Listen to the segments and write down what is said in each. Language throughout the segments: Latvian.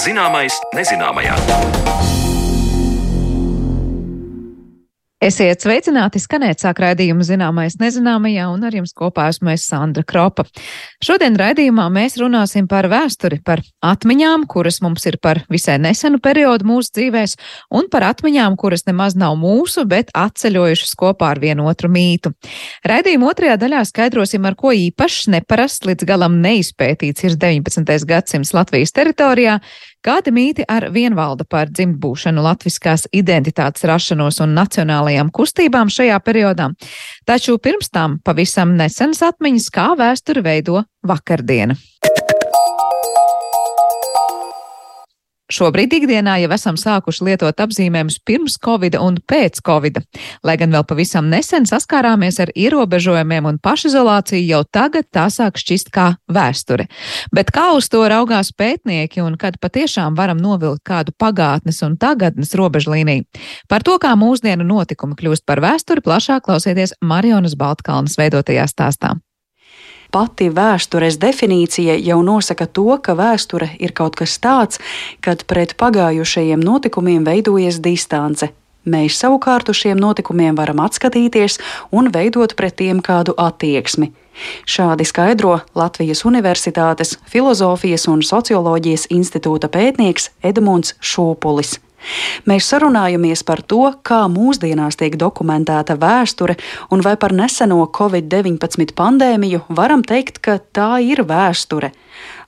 Zināmais nezināmajā. Esiet sveicināti, skanēt sāk raidījumu zināmais nezināmajā, un ar jums kopā esmu es Sandra Kropa. Šodien raidījumā mēs runāsim par vēsturi, par atmiņām, kuras mums ir par visai nesenu periodu mūsu dzīvēs, un par atmiņām, kuras nemaz nav mūsu, bet atceļojušas kopā ar vienu otru mītu. Raidījuma otrajā daļā skaidrosim, ar ko īpašs, neparasts, līdz galam neizpētīts ir 19. gadsimts Latvijas teritorijā, Kādi mīti ar vienvalda par dzimtbūšanu, latviskās identitātes rašanos un nacionālajām kustībām šajā periodā? Taču pirms tam pavisam nesenas atmiņas, kā vēsturi veido vakardiena. Šobrīd ikdienā jau esam sākuši lietot apzīmējumus pirms Covid un pēc Covid. Lai gan vēl pavisam nesen saskārāmies ar ierobežojumiem un pašizolāciju, jau tagad tā sāk šķist kā vēsture. Bet kā uz to raugās pētnieki un kad patiešām varam novilkt kādu pagātnes un tagadnes robežlīniju? Par to, kā mūsdienu notikumi kļūst par vēsturi, plašāk klausieties Marionas Baltkalnas veidotajā stāstā. Pati vēstures definīcija jau nosaka to, ka vēsture ir kaut kas tāds, kad pret pagājušajiem notikumiem veidojas distance. Mēs savukārt uz šiem notikumiem varam atskatīties un veidot pret tiem kādu attieksmi. Šādi skaidro Latvijas Universitātes Filozofijas un Socioloģijas institūta pētnieks Edmunds Šūpulis. Mēs sarunājamies par to, kā mūsdienās tiek dokumentēta vēsture, un vai par neseno Covid-19 pandēmiju varam teikt, ka tā ir vēsture.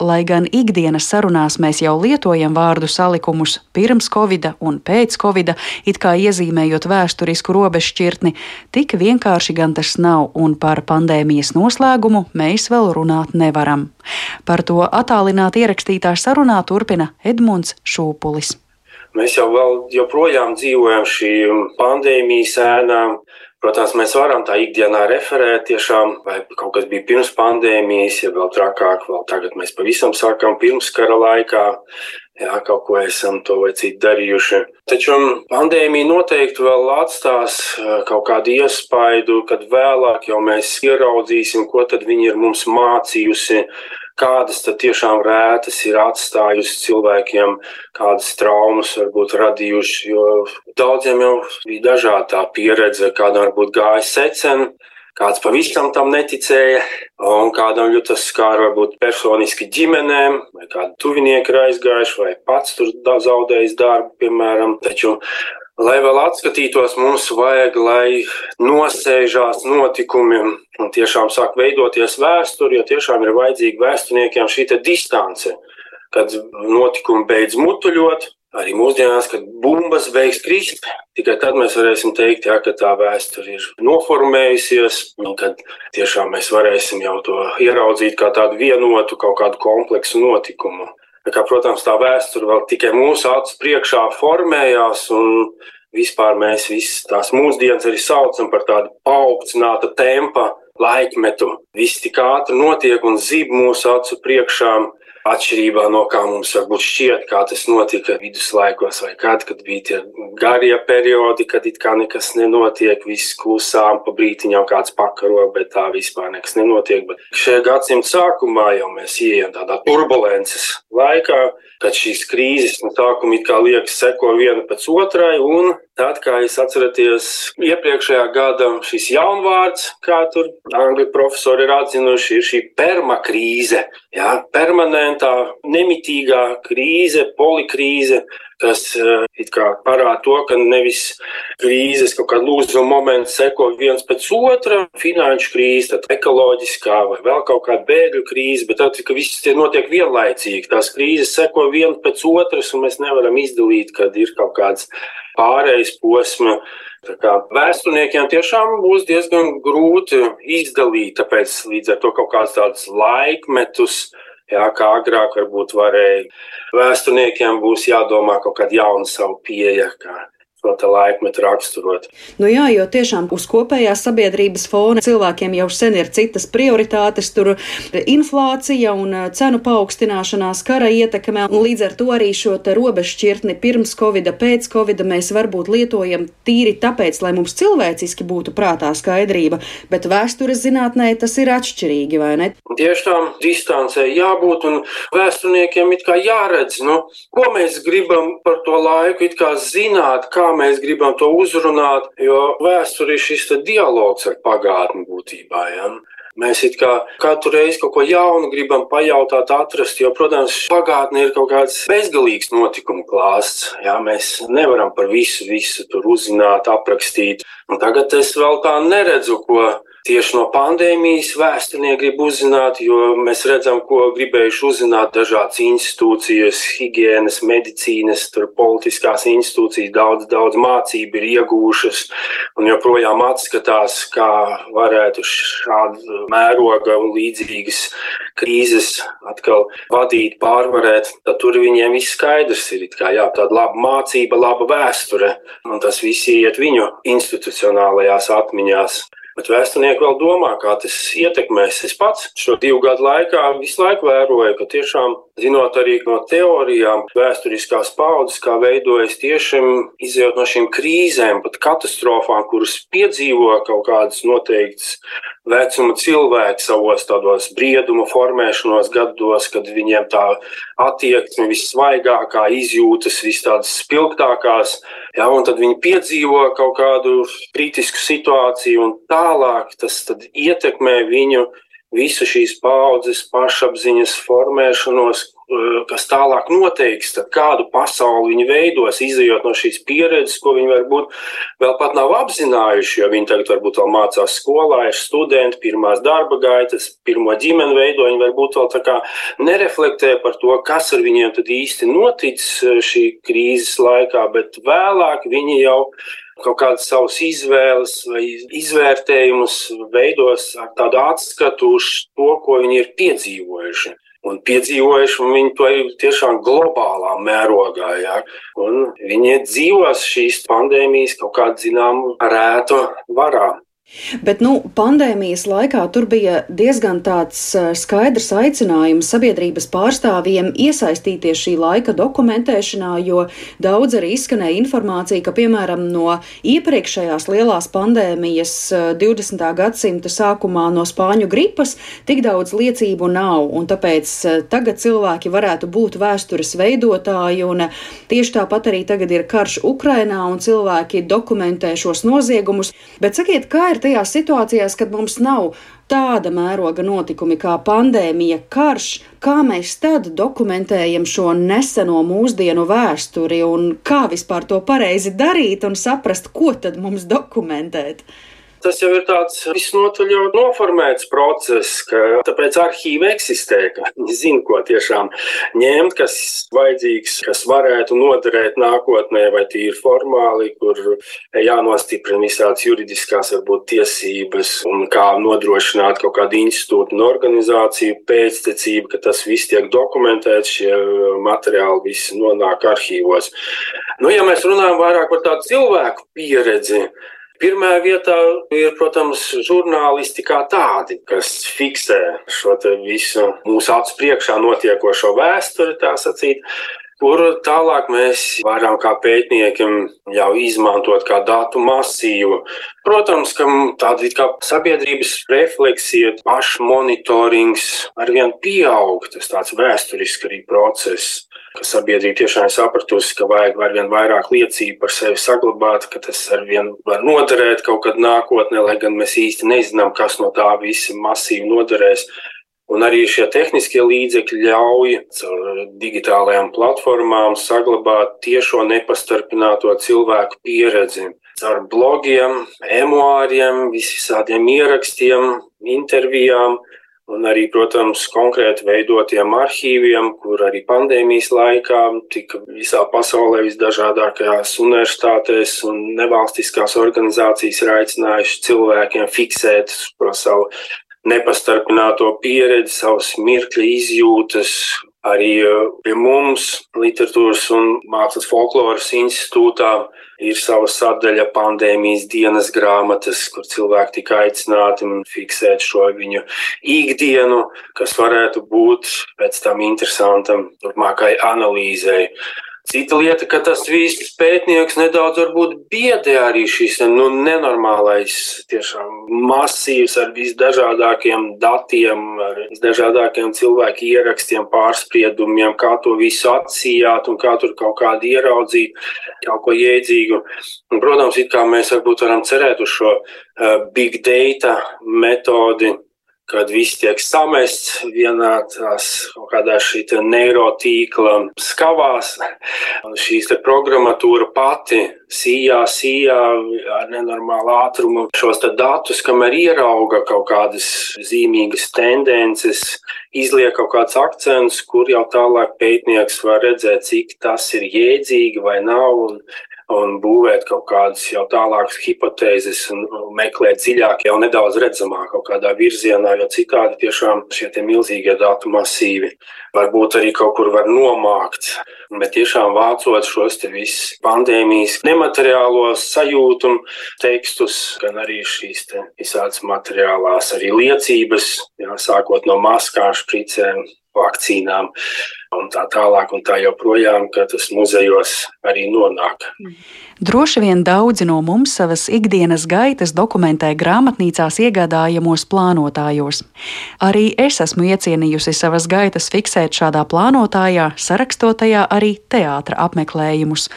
Lai gan ikdienas sarunās mēs jau lietojam vārdu salikumus pirms Covid un pēc Covid, it kā iezīmējot vēsturisku robežšķirtni, tik vienkārši gan tas nav, un par pandēmijas noslēgumu mēs vēl runāt nevaram. Par to attālināti ierakstītā sarunā turpina Edmunds Šūpulis. Mēs jau vēl joprojām dzīvojam šī pandēmijas ēnā. Protams, mēs varam tā ikdienā referēt, tiešām, vai kaut kas bija pirms pandēmijas, ja vēl trakāk, vēl tagad mēs pavisam sākam pirms kara laikā. Jā, kaut ko esam to vai citu darījuši. Taču pandēmija noteikti vēl atstās kaut kādu iespaidu, kad vēlāk jau mēs ieraudzīsim, ko tad viņi ir mums mācījusi kādas tiešām rētas ir atstājusi cilvēkiem, kādas traumas varbūt radījuši, jo daudziem jau bija dažāda pieredze, kādam varbūt gāja secen, kāds pavisam tam neticēja, un kādam tas skāra varbūt personiski ģimenēm, vai kādi tuvinieki ir aizgājuši, vai pats tur zaudējis darbu, piemēram. Taču Lai vēl atskatītos, mums vajag, lai nosēžās notikumi un tiešām sāk veidoties vēsture, jo tiešām ir vajadzīga vēsturniekiem šī distance, kad notikumi beidz mutuļot. Arī mūsdienās, kad bumbas beigs krist, tikai tad mēs varēsim teikt, jā, ka tā vēsture ir noformējusies, un kad tiešām mēs varēsim jau to ieraudzīt kā tādu vienotu, kaut kādu kompleksu notikumu. Kā, protams, tā vēsture vēl tikai mūsu acu priekšā formējās, un vispār mēs visas tās mūsdienas arī saucam par tādu paaugstināta tempa laikmetu. Viss tik ātri notiek un zib mūsu acu priekšā. Atšķirībā no kā mums varbūt šķiet, kā tas notika viduslaikos, vai kad, kad bija tie garie periodi, kad it kā nekas nenotiek, viss klusām, pa brītiņām kāds pakaro, bet tā vispār nekas nenotiek. Bet šajā gadsimta sākumā jau mēs ieejam tādā turbulences laikā, kad šīs krīzes no sākuma it kā liekas seko viena pēc otrai, un tad, kā jūs atceraties, iepriekšējā gada šis jaunvārds, kā tur angļu profesori ir atzinuši, ir šī permakrīze, jā, permanenta momentā nemitīgā krīze, polikrīze, kas eh, parāda to, ka nevis krīzes kaut kāda lūzuma moments seko viens pēc otra, finanšu krīze, tad ekoloģiskā vai vēl kaut kāda bēgļu krīze, bet tad, ka viss tie notiek vienlaicīgi, tās krīzes seko viena pēc otras, un mēs nevaram izdalīt, kad ir kaut kāds pārējais posms. Vēsturniekiem tiešām būs diezgan grūti izdalīt, tāpēc līdz ar to kaut kāds tāds laikmetus, Jā, kā agrāk varbūt varēja. Vēsturniekiem būs jādomā kaut kāda jauna savu pieeja, kā šo laikmetu raksturot. Nu jā, jo tiešām uz kopējās sabiedrības fona cilvēkiem jau sen ir citas prioritātes, tur inflācija un uh, cenu paaugstināšanās, kara ietekme, un līdz ar to arī šo te robežšķirtni pirms covida, pēc covida mēs varbūt lietojam tīri tāpēc, lai mums cilvēciski būtu prātā skaidrība, bet vēstures zinātnē tas ir atšķirīgi, vai ne? Tieši tā distancē jābūt un vēsturniekiem it kā jāredz, nu, ko mēs gribam par to laiku it kā zināt, kā mēs gribam to uzrunāt, jo vēsture ir šis dialogs ar pagātni būtībā. Ja? Mēs kā katru reizi kaut ko jaunu gribam pajautāt, atrast, jo, protams, pagātnē ir kaut kāds bezgalīgs notikumu klāsts. Jā, mēs nevaram par visu, visu tur uzzināt, aprakstīt. Un tagad es vēl tā neredzu, ko Tieši no pandēmijas vēsturnieki grib uzzināt, jo mēs redzam, ko gribējuši uzzināt dažādas institūcijas, higiēnas, medicīnas, politiskās institūcijas, daudz, daudz mācību ir iegūšas un joprojām atskatās, kā varētu šādu mēroga un līdzīgas krīzes atkal vadīt, pārvarēt. Tad tur viņiem viss skaidrs ir. Kā, jā, tāda laba mācība, laba vēsture, un tas viss iet viņu institucionālajās atmiņās. Bet vēsturnieki vēl domā, kā tas ietekmēs. Es pats šo divu gadu laikā visu laiku vēroju, ka tiešām zinot arī no teorijām, vēsturiskās paudzes, kā veidojas tieši izjūt no šīm krīzēm, pat katastrofām, kuras piedzīvo kaut kādas noteiktas vecuma cilvēki savos tādos brieduma formēšanos gados, kad viņiem tā attieksme vissvaigākā, izjūtas vis tādas spilgtākās, ja, un tad viņi piedzīvo kaut kādu kritisku situāciju, un tālāk tas ietekmē viņu visu šīs paudzes pašapziņas formēšanos, Eh, kas tālāk noteiks, kādu pasauli viņi veidos, izējot no šīs pieredzes, ko viņi varbūt vēl pat nav apzinājuši, jo viņi tagad varbūt vēl mācās skolā, ir studenti, pirmās darba gaitas, pirmo ģimeni veido, viņi varbūt vēl nereflektē par to, kas ar viņiem īsti noticis eh, šī krīzes laikā, bet vēlāk viņi jau kaut kādas savas izvēles vai izvērtējumus veidos ar tādu atskatu uz to, ko viņi ir piedzīvojuši un piedzīvojuši, un viņi to ir tiešām globālā mērogā. Ja? Un viņi dzīvos šīs pandēmijas kaut kādu zināmu rētu varā. Bet nu, pandēmijas laikā tur bija diezgan eh, skaidrs aicinājums sabiedrības pārstāvjiem iesaistīties šī laika dokumentēšanā, jo daudz arī izskanēja informācija, ka piemēram no iepriekšējās lielās pandēmijas 20. Eh, gadsimta sākumā no spāņu gripas tik daudz liecību nav, un tāpēc eh, tagad cilvēki varētu būt vēstures veidotāji, un tieši tāpat arī tagad ir karš Ukrainā, un cilvēki dokumentē šos noziegumus. Bet sakiet, kā ir tajās situācijās, kad mums nav tāda mēroga notikumi kā pandēmija, karš, kā mēs tad dokumentējam šo neseno mūsdienu vēsturi un kā vispār to pareizi darīt un saprast, ko tad mums dokumentēt? Tas jau ir tāds visnotaļ jau noformēts process, ka tāpēc arhīvi eksistē, ka viņi zina, ko tiešām ņemt, kas vajadzīgs, kas varētu noderēt nākotnē, vai tīri formāli, kur jānostiprina visādas juridiskās varbūt tiesības un kā nodrošināt kaut kādu institūtu un organizāciju pēctecību, ka tas viss tiek dokumentēts, šie materiāli visi nonāk arhīvos. Nu, ja mēs runājam vairāk par tādu cilvēku pieredzi, Pirmā vietā ir, protams, žurnālisti kā tādi, kas fiksē šo visu mūsu acu priekšā notiekošo vēsturi, tā sacīt kur tālāk mēs varam kā pētniekiem jau izmantot kā datu masīvu. Protams, ka tāda kā sabiedrības refleksija, pašmonitorings arvien pieaug, tas tāds vēsturisks arī process sabiedrība tiešām ir sapratusi, ka vajag arvien vairāk liecību par sevi saglabāt, ka tas arvien var noderēt kaut kad nākotnē, lai gan mēs īsti nezinām, kas no tā visa masīvi noderēs. Un arī šie tehniskie līdzekļi ļauj caur digitālajām platformām saglabāt tiešo nepastarpināto cilvēku pieredzi. Caur blogiem, emuāriem, visādiem ierakstiem, intervijām, Un arī, protams, konkrēti veidotiem arhīviem, kur arī pandēmijas laikā tika visā pasaulē visdažādākajās universitātēs un nevalstiskās organizācijas ir aicinājuši cilvēkiem fiksēt savu nepastarpināto pieredzi, savas mirkļa izjūtas, Arī pie mums, Literatūras un Mākslas folkloras institūtā, ir sava sadaļa pandēmijas dienas grāmatas, kur cilvēki tika aicināti fiksēt šo viņu ikdienu, kas varētu būt pēc tam interesantam turpmākai analīzei. Cita lieta, ka tas viss pētnieks nedaudz biedē arī šis nu, nenormālais, tiešām masīvs ar visdažādākiem datiem, visdažādākiem cilvēku ierakstiem, pārspriedumiem, kā to visu atsījāt un kā tur kaut kādu ieraudzīt, kaut ko jēdzīgu. Un, protams, it kā mēs varbūt varam cerēt uz šo uh, big data metodi, kad viss tiek samests vienā tās kaut kādā šī neirotīkla skavās, un šīs te programmatūra pati sījā, sījā ar nenormālu ātrumu šos datus, kamēr ierauga kaut kādas zīmīgas tendences, izliek kaut kāds akcents, kur jau tālāk pētnieks var redzēt, cik tas ir jēdzīgi vai nav. Un, un būvēt kaut kādas jau tālākas hipotēzes un meklēt dziļāk, jau nedaudz redzamāk kaut kādā virzienā, jo citādi tiešām šie milzīgie datu masīvi varbūt arī kaut kur var nomākt. Bet tiešām vācot šos te visus pandēmijas nemateriālos sajūtu tekstus, gan arī šīs te visādas materiālās arī liecības, jā, sākot no maskām, špricēm, vakcīnām un tā tālāk, un tā joprojām, ka tas muzejos arī nonāk. Droši vien daudzi no mums savas ikdienas gaitas dokumentē grāmatnīcās iegādājamos plānotājos. Arī es esmu iecienījusi savas gaitas fiksēt šādā plānotājā, sarakstotajā arī teātra apmeklējumus.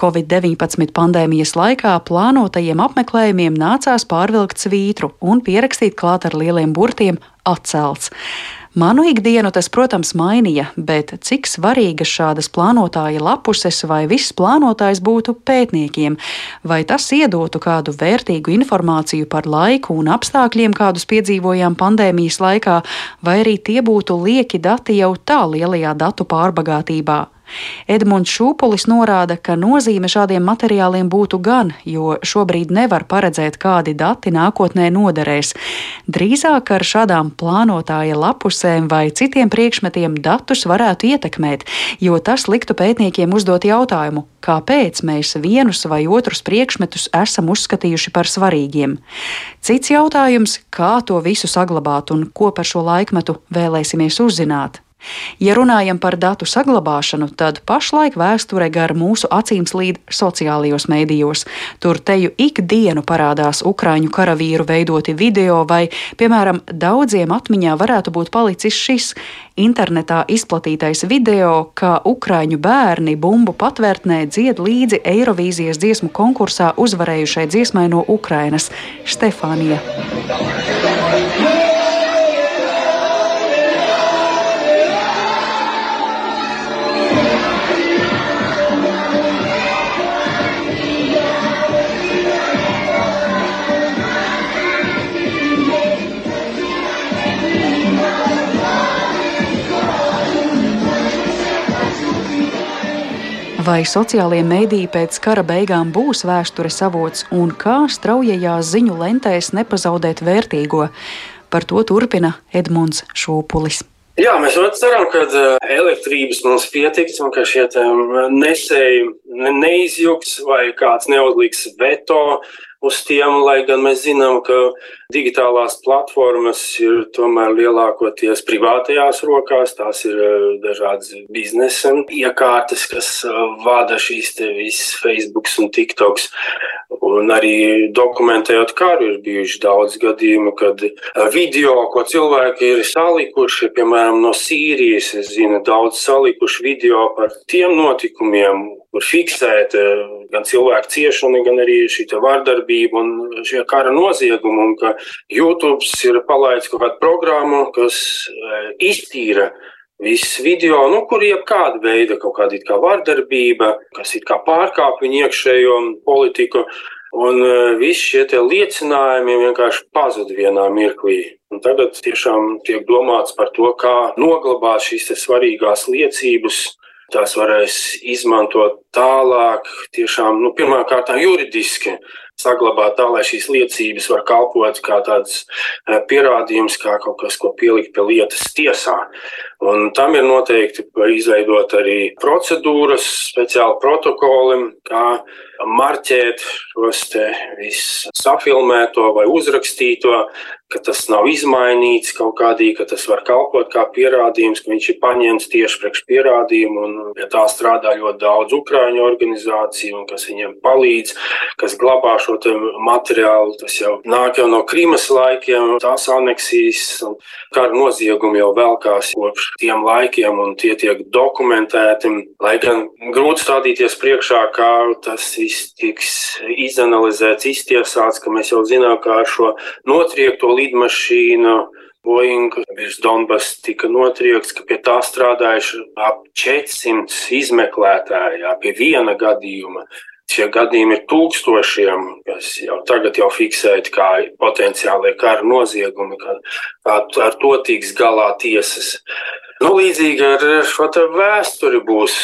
Covid-19 pandēmijas laikā plānotajiem apmeklējumiem nācās pārvilkt svītru un pierakstīt klāt ar lieliem burtiem atcelts. Manu ikdienu tas, protams, mainīja, bet cik svarīgas šādas plānotāja lapuses vai viss plānotājs būtu pētniekiem, vai tas iedotu kādu vērtīgu informāciju par laiku un apstākļiem, kādus piedzīvojām pandēmijas laikā, vai arī tie būtu lieki dati jau tā lielajā datu pārbagātībā. Edmunds Šūpulis norāda, ka nozīme šādiem materiāliem būtu gan, jo šobrīd nevar paredzēt, kādi dati nākotnē noderēs. Drīzāk ar šādām plānotāja lapusēm vai citiem priekšmetiem datus varētu ietekmēt, jo tas liktu pētniekiem uzdot jautājumu, kāpēc mēs vienus vai otrus priekšmetus esam uzskatījuši par svarīgiem. Cits jautājums, kā to visu saglabāt un ko par šo laikmetu vēlēsimies uzzināt. Ja runājam par datu saglabāšanu, tad pašlaik vēsture gar mūsu acīm slīd sociālajos mēdījos. Tur teju ikdienu parādās ukraiņu karavīru veidoti video, vai, piemēram, daudziem atmiņā varētu būt palicis šis internetā izplatītais video, kā ukraiņu bērni bumbu patvērtnē dzied līdzi Eirovīzijas dziesmu konkursā uzvarējušai dziesmai no Ukrainas - Stefānija. Vai sociālie mediji pēc kara beigām būs vēstures avots un kā straujajās ziņu lentēs nepazaudēt vērtīgo? Par to turpina Edmunds Šūpulis. Jā, mēs ceram, ka eh, elektrības mums pietiks un ka šie nesēji neizjūgs vai kāds neuzliks veto uz tiem, lai gan mēs zinām, ka digitālās platformas ir tomēr lielākoties privātajās rokās. Tās ir eh, dažādas biznesa iekārtas, kas eh, vada šīs visas Facebook un TikToks. Un arī dokumentējot karu, ir bijuši daudz gadījumu, kad eh, video, ko cilvēki ir salikuši, piemēram, no Sīrijas, es zinu, daudz salikuši video par tiem notikumiem, kur fiksēt gan cilvēku ciešanu, gan arī šī vardarbība un šie kara noziegumi. Un ka YouTube ir palaidis kaut kādu programmu, kas e, iztīra visus video, nu, kur jebkāda veida kaut kāda kā vardarbība, kas ir kā pārkāpj viņu iekšējo politiku. Un uh, visi šie liecinājumi vienkārši pazuda vienā mirklī. Un tagad tiešām tiek domāts par to, kā noglabāt šīs svarīgās liecības, tās varēs izmantot tālāk, tiešām, nu, pirmkārt, juridiski, saglabāt tā, lai šīs liecības var kalpot kā tāds pierādījums, kā kaut kas, ko pielikt pie lietas tiesā. Un tam ir noteikti izveidot arī procedūras, speciāli protokoli, kā marķēt šos te visu safilmēto vai uzrakstīto, ka tas nav izmainīts kaut kādī, ka tas var kalpot kā pierādījums, ka viņš ir paņemts tieši priekš pierādījumu, un pie tā strādā ļoti daudz ukrāņu organizāciju, kas viņiem palīdz, kas glabā šo materiālu. Tas jau nāk jau no Krīmas laikiem, tās aneksijas, un kara noziegumi jau velkās kopš tiem laikiem, un tie tiek dokumentēti. Lai gan grūti stādīties priekšā, kā tas viss tiks izanalizēts, iztiesāts, ka mēs jau zinām, kā ar šo notriekto lidmašīnu. Boeing virs Donbass tika notriekts, ka pie tā strādājuši ap 400 izmeklētāji, pie viena gadījuma. Šie gadījumi ir tūkstošiem, kas jau tagad jau fiksēti kā potenciāli kara noziegumi, ka ar to tiks galā tiesas. Nu, līdzīgi ar šo vēsturi būs.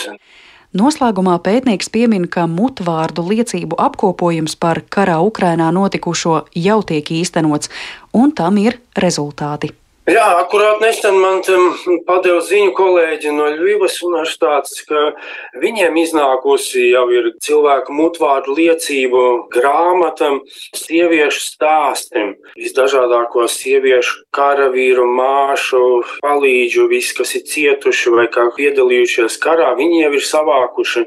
Noslēgumā pētnieks piemin, ka mutvārdu liecību apkopojums par karā Ukrainā notikušo jau tiek īstenots, un tam ir rezultāti. Jā, akurāt nesen man padeva ziņu kolēģi no Ļuvas universitātes, ka viņiem iznākusi jau ir cilvēku mutvārdu liecību grāmata sieviešu stāstiem. Visdažādāko sieviešu karavīru, māšu, palīdžu, visi, kas ir cietuši vai kā piedalījušies karā, viņi jau ir savākuši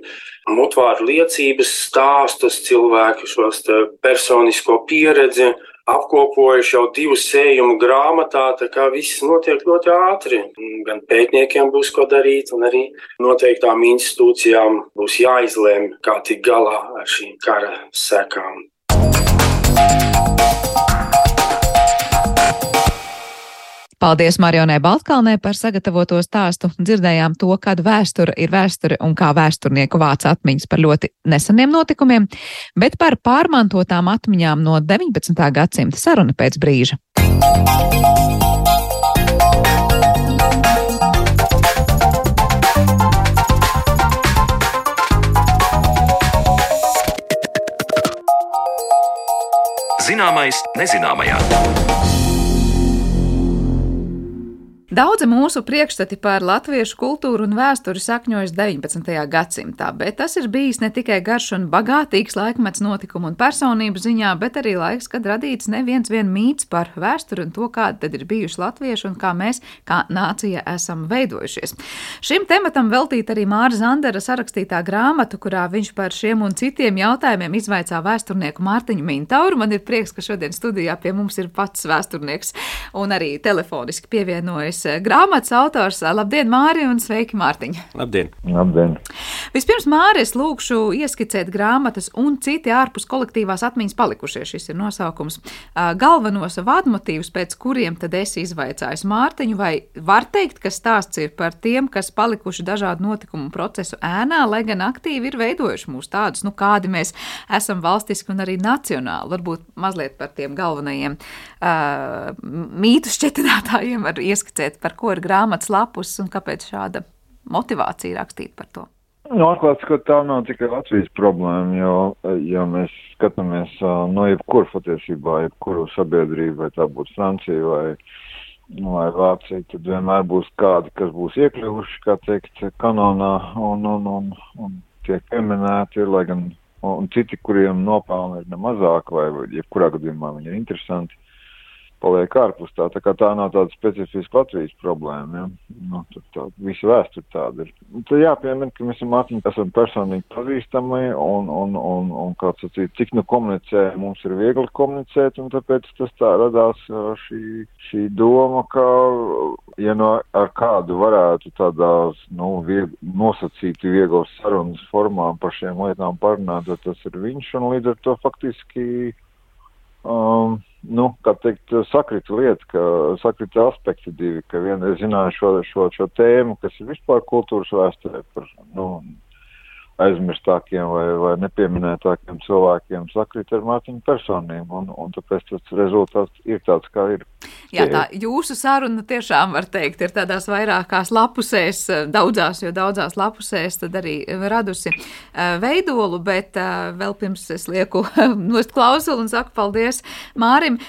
mutvārdu liecības stāstus, cilvēku šos personisko pieredzi apkopojuši jau divu sējumu grāmatā, tā kā viss notiek ļoti ātri. Gan pētniekiem būs ko darīt, un arī noteiktām institūcijām būs jāizlēm, kā tikt galā ar šīm kara sekām. Paldies Marionai Baltkalnē par sagatavoto stāstu. Dzirdējām to, kad vēsture ir vēsture un kā vēsturnieku vāc atmiņas par ļoti neseniem notikumiem, bet par pārmantotām atmiņām no 19. gadsimta saruna pēc brīža. Zināmais nezināmajā. Daudzi mūsu priekšstati par latviešu kultūru un vēsturi sakņojas 19. gadsimtā, bet tas ir bijis ne tikai garš un bagātīgs laikmets notikumu un personību ziņā, bet arī laiks, kad radīts neviens vien mīts par vēsturi un to, kāda tad ir bijuši latvieši un kā mēs, kā nācija, esam veidojušies. Šim tematam veltīt arī Māra Zandera sarakstītā grāmata, kurā viņš par šiem un citiem jautājumiem izvaicā vēsturnieku Mārtiņu Mintauru. Man ir prieks, ka šodien studijā pie mums ir pats vēsturnieks un arī telefoniski pievienojas šīs eh, grāmatas autors. Labdien, Māri, un sveiki, Mārtiņa! Labdien! Labdien. Vispirms, Māri, es lūkšu ieskicēt grāmatas un citi ārpus kolektīvās atmiņas palikušie. Šis ir nosaukums. Galvenos vadmotīvus, pēc kuriem tad es izvaicāju Mārtiņu, vai var teikt, ka stāsts ir par tiem, kas palikuši dažādu notikumu procesu ēnā, lai gan aktīvi ir veidojuši mūs tādus, nu kādi mēs esam valstiski un arī nacionāli. Varbūt mazliet par tiem galvenajiem uh, mītu šķetinātājiem var ieskicēt pastāstiet, par ko ir grāmatas lapus un kāpēc šāda motivācija rakstīt par to? Nu, atklāts, ka tā nav tikai Latvijas problēma, jo, ja mēs skatāmies no jebkura patiesībā, jebkuru sabiedrību, vai tā būtu Francija vai, vai Vācija, tad vienmēr būs kādi, kas būs iekļuvuši, kā teikt, kanonā un, un, un, un tiek pieminēti, lai gan, un citi, kuriem nopelni ir nemazāk, vai jebkurā gadījumā viņi ir interesanti paliek ārpus tā. Tā tā nav tāda specifiska Latvijas problēma. Ja? Nu, tā, tā, visa vēsture tāda ir. Tad jāpiemina, ka mēs Mārtiņu esam personīgi pazīstami un, un, un, un kā sacīt, cik nu komunicē, mums ir viegli komunicēt, un tāpēc tas tā radās šī, šī doma, ka, ja no ar kādu varētu tādās, nu, vieg, nosacīti vieglas sarunas formām par šiem lietām parunāt, tad tas ir viņš, un līdz ar to faktiski um, nu, kā teikt, sakrita lieta, ka sakrita aspekti divi, ka viena ir zināja šo, šo, šo tēmu, kas ir vispār kultūras vēsturē par, nu, aizmirstākiem vai, vai nepieminētākiem cilvēkiem sakrit ar Mārtiņu personību, un, un tāpēc tas rezultāts ir tāds, kā ir. Jā, tā jūsu saruna tiešām var teikt ir tādās vairākās lapusēs, daudzās, jo daudzās lapusēs tad arī radusi veidolu, bet vēl pirms es lieku nost klausulu un saku paldies Mārim.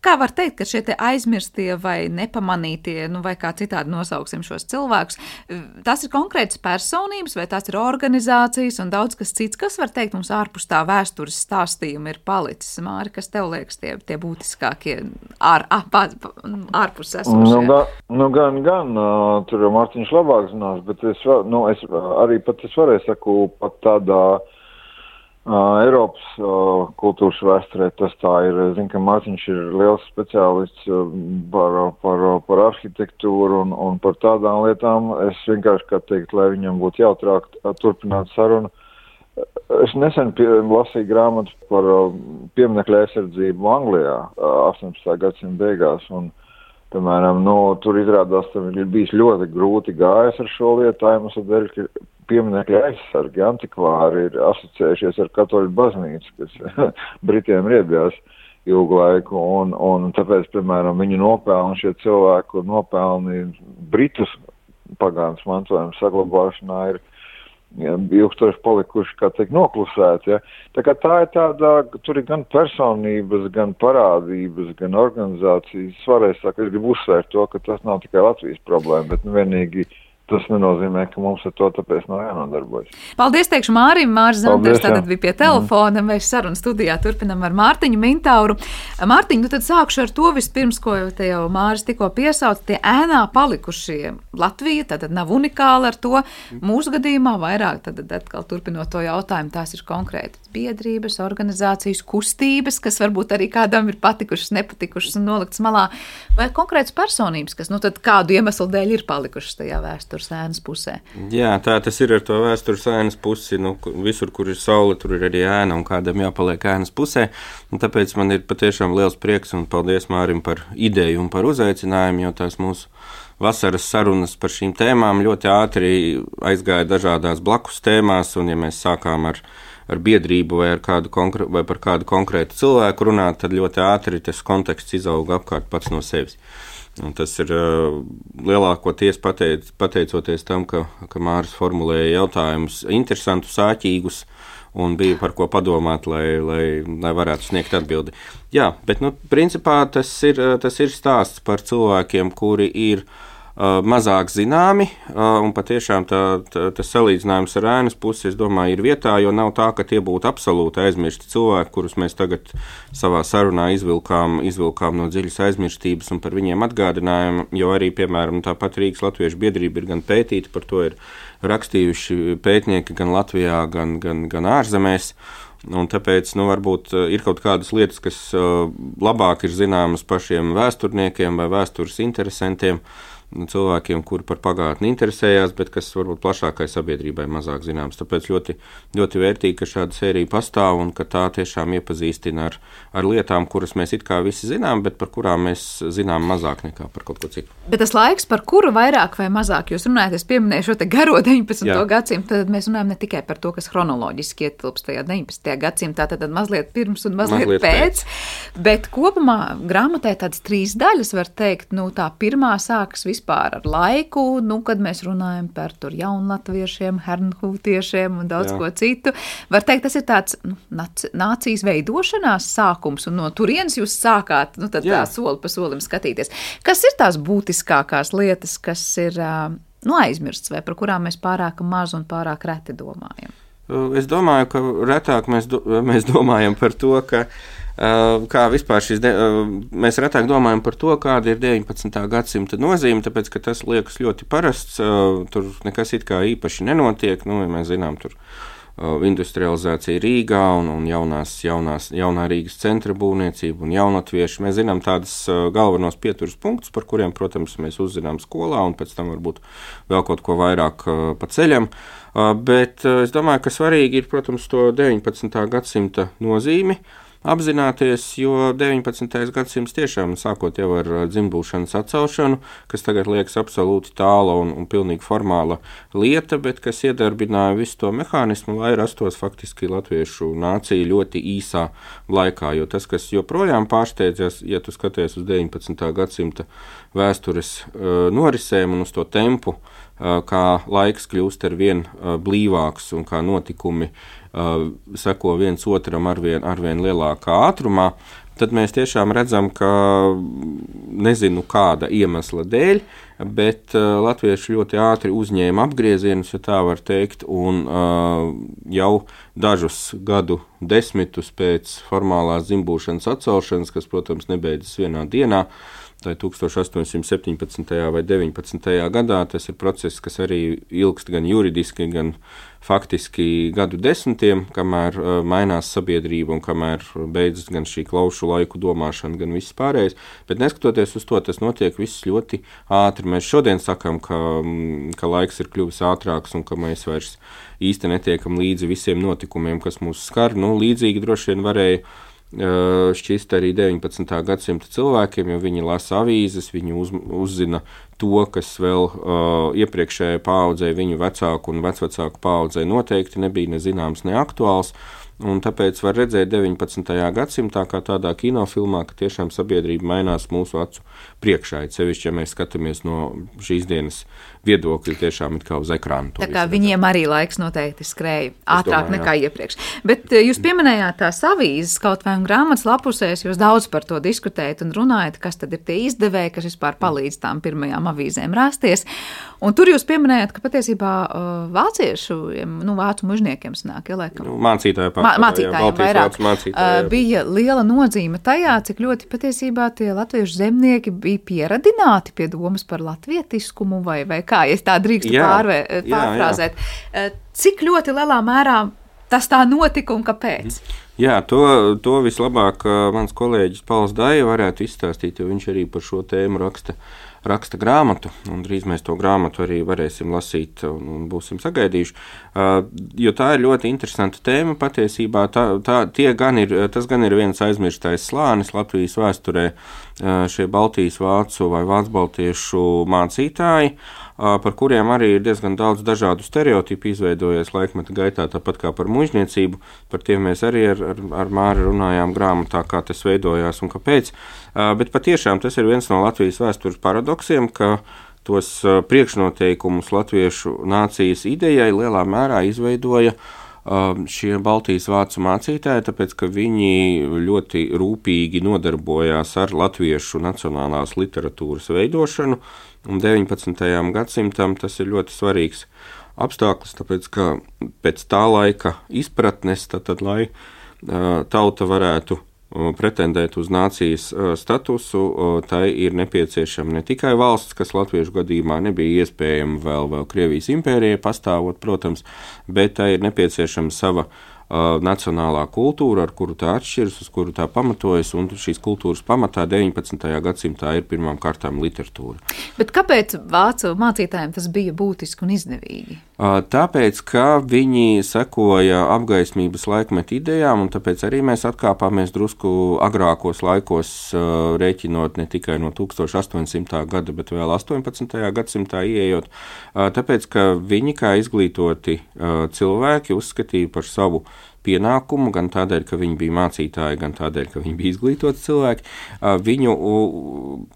Kā var teikt, ka šie aizmirstie vai nepamanītie, nu, vai kā citādi nosauksim šos cilvēkus, tas ir konkrētas personības, vai tās ir organizācijas un daudz kas cits, kas var teikt mums ārpus tā vēstures stāstījuma ir palicis? Māri, kas tev liekas tie, tie būtiskākie ār, ār, ārpus esošie? Nu, ga, nu gan, gan, tur jau Mārtiņš labāk zinās, bet es, nu, es arī pat es varēju saku pat tādā. Uh, Uh, Eiropas uh, kultūras vēsturē tas tā ir. Es zinu, ka Mārtiņš ir liels speciālists uh, par, par, par arhitektūru un, un par tādām lietām. Es vienkārši, kā teikt, lai viņam būtu jautrāk turpināt sarunu. Es nesen pie, lasīju grāmatu par uh, pieminekļa aizsardzību Anglijā uh, 18. gadsimta beigās. Un, piemēram, nu, tur izrādās, ka ir bijis ļoti grūti gājis ar šo lietu, tā iemesla dēļ, ka pieminekļa aizsargi, antikvāri ir asociējušies ar katoļu baznīcu, kas Britiem riebjās ilgu laiku, un, un tāpēc, piemēram, viņu nopelni šie cilvēku nopelni Britus pagātnes mantojuma saglabāšanā ir ilgstoši palikuši, kā teikt, noklusēti. Ja. Tā tā ir tāda, tur ir gan personības, gan parādības, gan organizācijas. Svarēs, es gribu uzsvērt to, ka tas nav tikai Latvijas problēma, bet nu, vienīgi Tas nenozīmē, ka mums ar to tāpēc nav jānodarbojas. Paldies, teikšu Mārim. Mārs Zanders tātad bija pie telefona. Mm. Mēs sarunu studijā turpinam ar Mārtiņu Mintauru. Mārtiņu, nu tad sākšu ar to vispirms, ko te jau Māris tikko piesauca. Tie ēnā palikušie Latvija, tātad nav unikāla ar to. Mūsu gadījumā vairāk, tad atkal turpinot to jautājumu, tās ir konkrētas biedrības, organizācijas, kustības, kas varbūt arī kādam ir patikušas, nepatikušas un noliktas malā, vai konkrētas personības, kas, nu tad kādu iemeslu dēļ ir palikušas tajā vēsturē vēstures ēnas pusē. Jā, tā tas ir ar to vēstures ēnas pusi. Nu, visur, kur ir saule, tur ir arī ēna, un kādam jāpaliek ēnas pusē. Un tāpēc man ir patiešām liels prieks un paldies Mārim par ideju un par uzaicinājumu, jo tās mūsu vasaras sarunas par šīm tēmām ļoti ātri aizgāja dažādās blakus tēmās, un ja mēs sākām ar ar biedrību vai, ar kādu vai par kādu konkrētu cilvēku runāt, tad ļoti ātri tas konteksts izauga apkārt pats no sevis. Un tas ir lielākoties pateic, pateicoties tam, ka, ka Mārcis formulēja jautājumus interesantus, sāķīgus, un bija par ko padomāt, lai, lai, lai varētu sniegt atbildi. Jā, bet nu, principā tas ir, tas ir stāsts par cilvēkiem, kuri ir uh, mazāk zināmi, un patiešām tā, tā, tas salīdzinājums ar ēnas pusi, es domāju, ir vietā, jo nav tā, ka tie būtu absolūti aizmirsti cilvēki, kurus mēs tagad savā sarunā izvilkām, izvilkām no dziļas aizmirstības un par viņiem atgādinājām, jo arī, piemēram, tāpat Rīgas Latviešu biedrība ir gan pētīta, par to ir rakstījuši pētnieki gan Latvijā, gan, gan, gan ārzemēs. Un tāpēc nu, varbūt ir kaut kādas lietas, kas labāk ir zināmas pašiem vēsturniekiem vai vēstures interesantiem. Uh, cilvēkiem, kuri par pagātni interesējās, bet kas varbūt plašākai sabiedrībai mazāk zināms. Tāpēc ļoti, ļoti vērtīgi, ka šāda sērija pastāv un ka tā tiešām iepazīstina ar, ar lietām, kuras mēs it kā visi zinām, bet par kurām mēs zinām mazāk nekā par kaut ko citu. Bet tas laiks, par kuru vairāk vai mazāk jūs runājat, es pieminēju šo garo 19. Jā. gadsimtu, tad mēs runājam ne tikai par to, kas chronoloģiski ietilpst tajā 19. gadsimtā, tad mazliet pirms un mazliet, mazliet pēc, pēc, bet kopumā grāmatē tādas trīs daļas var teikt, nu tā pirmā sākas vispār vispār ar laiku, nu, kad mēs runājam par jaunlatviešiem, hernhūtiešiem un daudz Jā. ko citu. Var teikt, tas ir tāds nu, nācijas veidošanās sākums, un no turienes jūs sākāt nu, tā soli pa solim skatīties. Kas ir tās būtiskākās lietas, kas ir nu, aizmirstas vai par kurām mēs pārāk maz un pārāk reti domājam? Es domāju, ka retāk mēs, do, mēs domājam par to, ka kā vispār šis, mēs retāk domājam par to, kāda ir 19. gadsimta nozīme, tāpēc, ka tas liekas ļoti parasts, tur nekas it kā īpaši nenotiek, nu, ja mēs zinām, tur industrializācija Rīgā un, un jaunās, jaunās, jaunā Rīgas centra būvniecība un jaunatvieši. Mēs zinām tādus galvenos pieturas punktus, par kuriem, protams, mēs uzzinām skolā un pēc tam varbūt vēl kaut ko vairāk pa ceļam. Bet es domāju, ka svarīgi ir, protams, to 19. gadsimta nozīmi apzināties, jo 19. gadsimts tiešām sākot jau ar dzimbūšanas atcelšanu, kas tagad liekas absolūti tāla un, un pilnīgi formāla lieta, bet kas iedarbināja visu to mehānismu, lai rastos faktiski latviešu nācija ļoti īsā laikā. Jo tas, kas joprojām pārsteidzas, ja tu skaties uz 19. gadsimta vēstures norisēm un uz to tempu, kā laiks kļūst ar vien blīvāks un kā notikumi uh, seko viens otram ar vien, ar vien lielākā ātrumā, tad mēs tiešām redzam, ka nezinu kāda iemesla dēļ, bet uh, latvieši ļoti ātri uzņēma apgriezienus, ja tā var teikt, un uh, jau dažus gadu desmitus pēc formālās dzimbūšanas atcelšanas, kas, protams, nebeidzas vienā dienā, uh, Tā ir 1817. vai 19. gadā. Tas ir process, kas arī ilgst gan juridiski, gan faktiski gadu desmitiem, kamēr uh, mainās sabiedrība un kamēr beidzas gan šī klaušu laiku domāšana, gan viss pārējais. Bet neskatoties uz to, tas notiek viss ļoti ātri. Mēs šodien sakām, ka, mm, ka laiks ir kļuvis ātrāks un ka mēs vairs īsti netiekam līdzi visiem notikumiem, kas mūs skar. Nu, līdzīgi droši vien varēja šķist arī 19. gadsimta cilvēkiem, jo viņi lasa avīzes, viņi uz, uzzina to, kas vēl uh, iepriekšējai paudzei, viņu vecāku un vecvecāku paudzei noteikti nebija ne zināms, ne aktuāls. Un tāpēc var redzēt 19. gadsimtā, kā tādā kinofilmā, ka tiešām sabiedrība mainās mūsu acu priekšā. Ir sevišķi, ja mēs skatāmies no šīs dienas viedokļa, tiešām ir kā uz ekrāna. Tā kā viņiem arī laiks noteikti skrēja ātrāk domāju, nekā jā. iepriekš. Bet eh, jūs pieminējāt tās avīzes kaut vai grāmatas lapusēs, jūs daudz par to diskutējat un runājat, kas tad ir tie izdevēji, kas vispār palīdz tām pirmajām avīzēm rasties. Un tur jūs pieminējāt, ka patiesībā uh, vāciešu, nu, vācu mužniekiem sanāk, ja laikam. Nu, mācītāji pārstāvjiem, mācītājiem vairāk. Mācītāji, uh, bija liela nozīme tajā, cik ļoti patiesībā tie latviešu zemnieki bija pieradināti pie domas par latvietiskumu vai, vai kā, ja tā drīkst pārvē, pārfrāzēt. Jā, jā. Cik ļoti lielā mērā tas tā notika un kāpēc? Jā, to, to vislabāk mans kolēģis Pauls Dāja varētu izstāstīt, jo viņš arī par šo tēmu raksta uh, raksta grāmatu, un drīz mēs to grāmatu arī varēsim lasīt un, un būsim sagaidījuši. Uh, jo tā ir ļoti interesanta tēma patiesībā. Tā, tā, gan ir, tas gan ir viens aizmirstais slānis Latvijas vēsturē, uh, šie Baltijas vācu vai vācu baltiešu mācītāji. Uh, par kuriem arī ir diezgan daudz dažādu stereotipu izveidojies laikmeta gaitā, tāpat kā par mužniecību. Par tiem mēs arī ar, ar, ar Māri runājām grāmatā, kā tas veidojās un kāpēc. Bet patiešām tas ir viens no Latvijas vēstures paradoksiem, ka tos priekšnoteikumus latviešu nācijas idejai lielā mērā izveidoja šie Baltijas vācu mācītāji, tāpēc ka viņi ļoti rūpīgi nodarbojās ar latviešu nacionālās literatūras veidošanu, Un 19. gadsimtam tas ir ļoti svarīgs apstākļus, tāpēc ka pēc tā laika izpratnes, tad, tad lai tauta varētu pretendēt uz nācijas statusu, tai ir nepieciešama ne tikai valsts, kas latviešu gadījumā nebija iespējama vēl, vēl Krievijas impērijai pastāvot, protams, bet tai ir nepieciešama sava uh, nacionālā kultūra, ar kuru tā atšķiras, uz kuru tā pamatojas, un šīs kultūras pamatā 19. gadsimtā ir pirmām kārtām literatūra. Bet kāpēc vācu mācītājiem tas bija būtiski un izdevīgi? Uh, tāpēc, ka viņi sekoja apgaismības laikmetu idejām, un tāpēc arī mēs atkāpāmies drusku agrākos laikos, uh, rēķinot ne tikai no 1800. gada, bet vēl 18. gadsimtā ieejot. Uh, tāpēc, ka viņi kā izglītoti cilvēki uzskatīja par savu pienākumu, gan tādēļ, ka viņi bija mācītāji, gan tādēļ, ka viņi bija izglītoti cilvēki. Viņu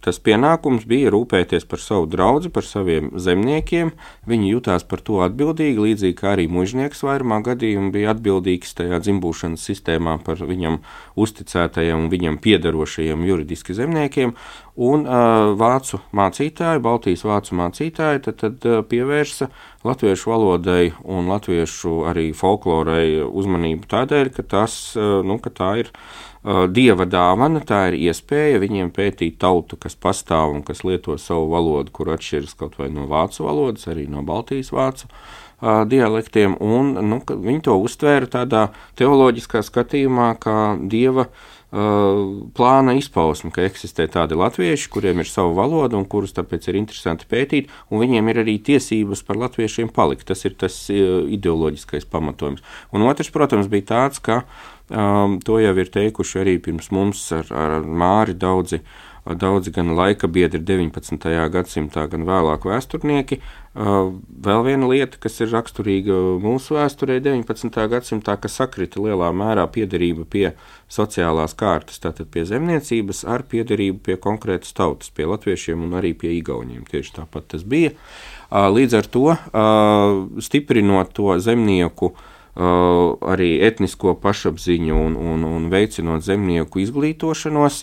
tas pienākums bija rūpēties par savu draugu, par saviem zemniekiem. Viņi jutās par to atbildīgi, līdzīgi kā arī mužnieks vairumā gadījumā bija atbildīgs tajā dzimbūšanas sistēmā par viņam uzticētajiem un viņam piederošajiem juridiski zemniekiem. Un uh, vācu mācītāji, Baltijas vācu mācītāji, tad, tad uh, pievērsa latviešu valodai un latviešu arī folklorai uzmanību tādēļ, ka, tas, uh, nu, ka tā ir uh, dieva dāvana, tā ir iespēja viņiem pētīt tautu, kas pastāv un kas lieto savu valodu, kur atšķiras kaut vai no vācu valodas, arī no Baltijas vācu uh, dialektiem, un nu, viņi to uztvēra tādā teoloģiskā skatījumā, kā dieva uh, plāna izpausme, ka eksistē tādi latvieši, kuriem ir sava valoda un kurus tāpēc ir interesanti pētīt, un viņiem ir arī tiesības par latviešiem palikt. Tas ir tas ideoloģiskais pamatojums. Un otrs, protams, bija tāds, ka Um, to jau ir teikuši arī pirms mums ar, ar Māri daudzi daudzi gan laika biedri 19. gadsimtā, gan vēlāk vēsturnieki. Vēl viena lieta, kas ir raksturīga mūsu vēsturē, 19. gadsimtā, kas sakrita lielā mērā piederība pie sociālās kārtas, tātad pie zemniecības, ar piederību pie konkrētas tautas, pie latviešiem un arī pie igauniem. Tieši tāpat tas bija. Līdz ar to stiprinot to zemnieku arī etnisko pašapziņu un, un, un veicinot zemnieku izglītošanos,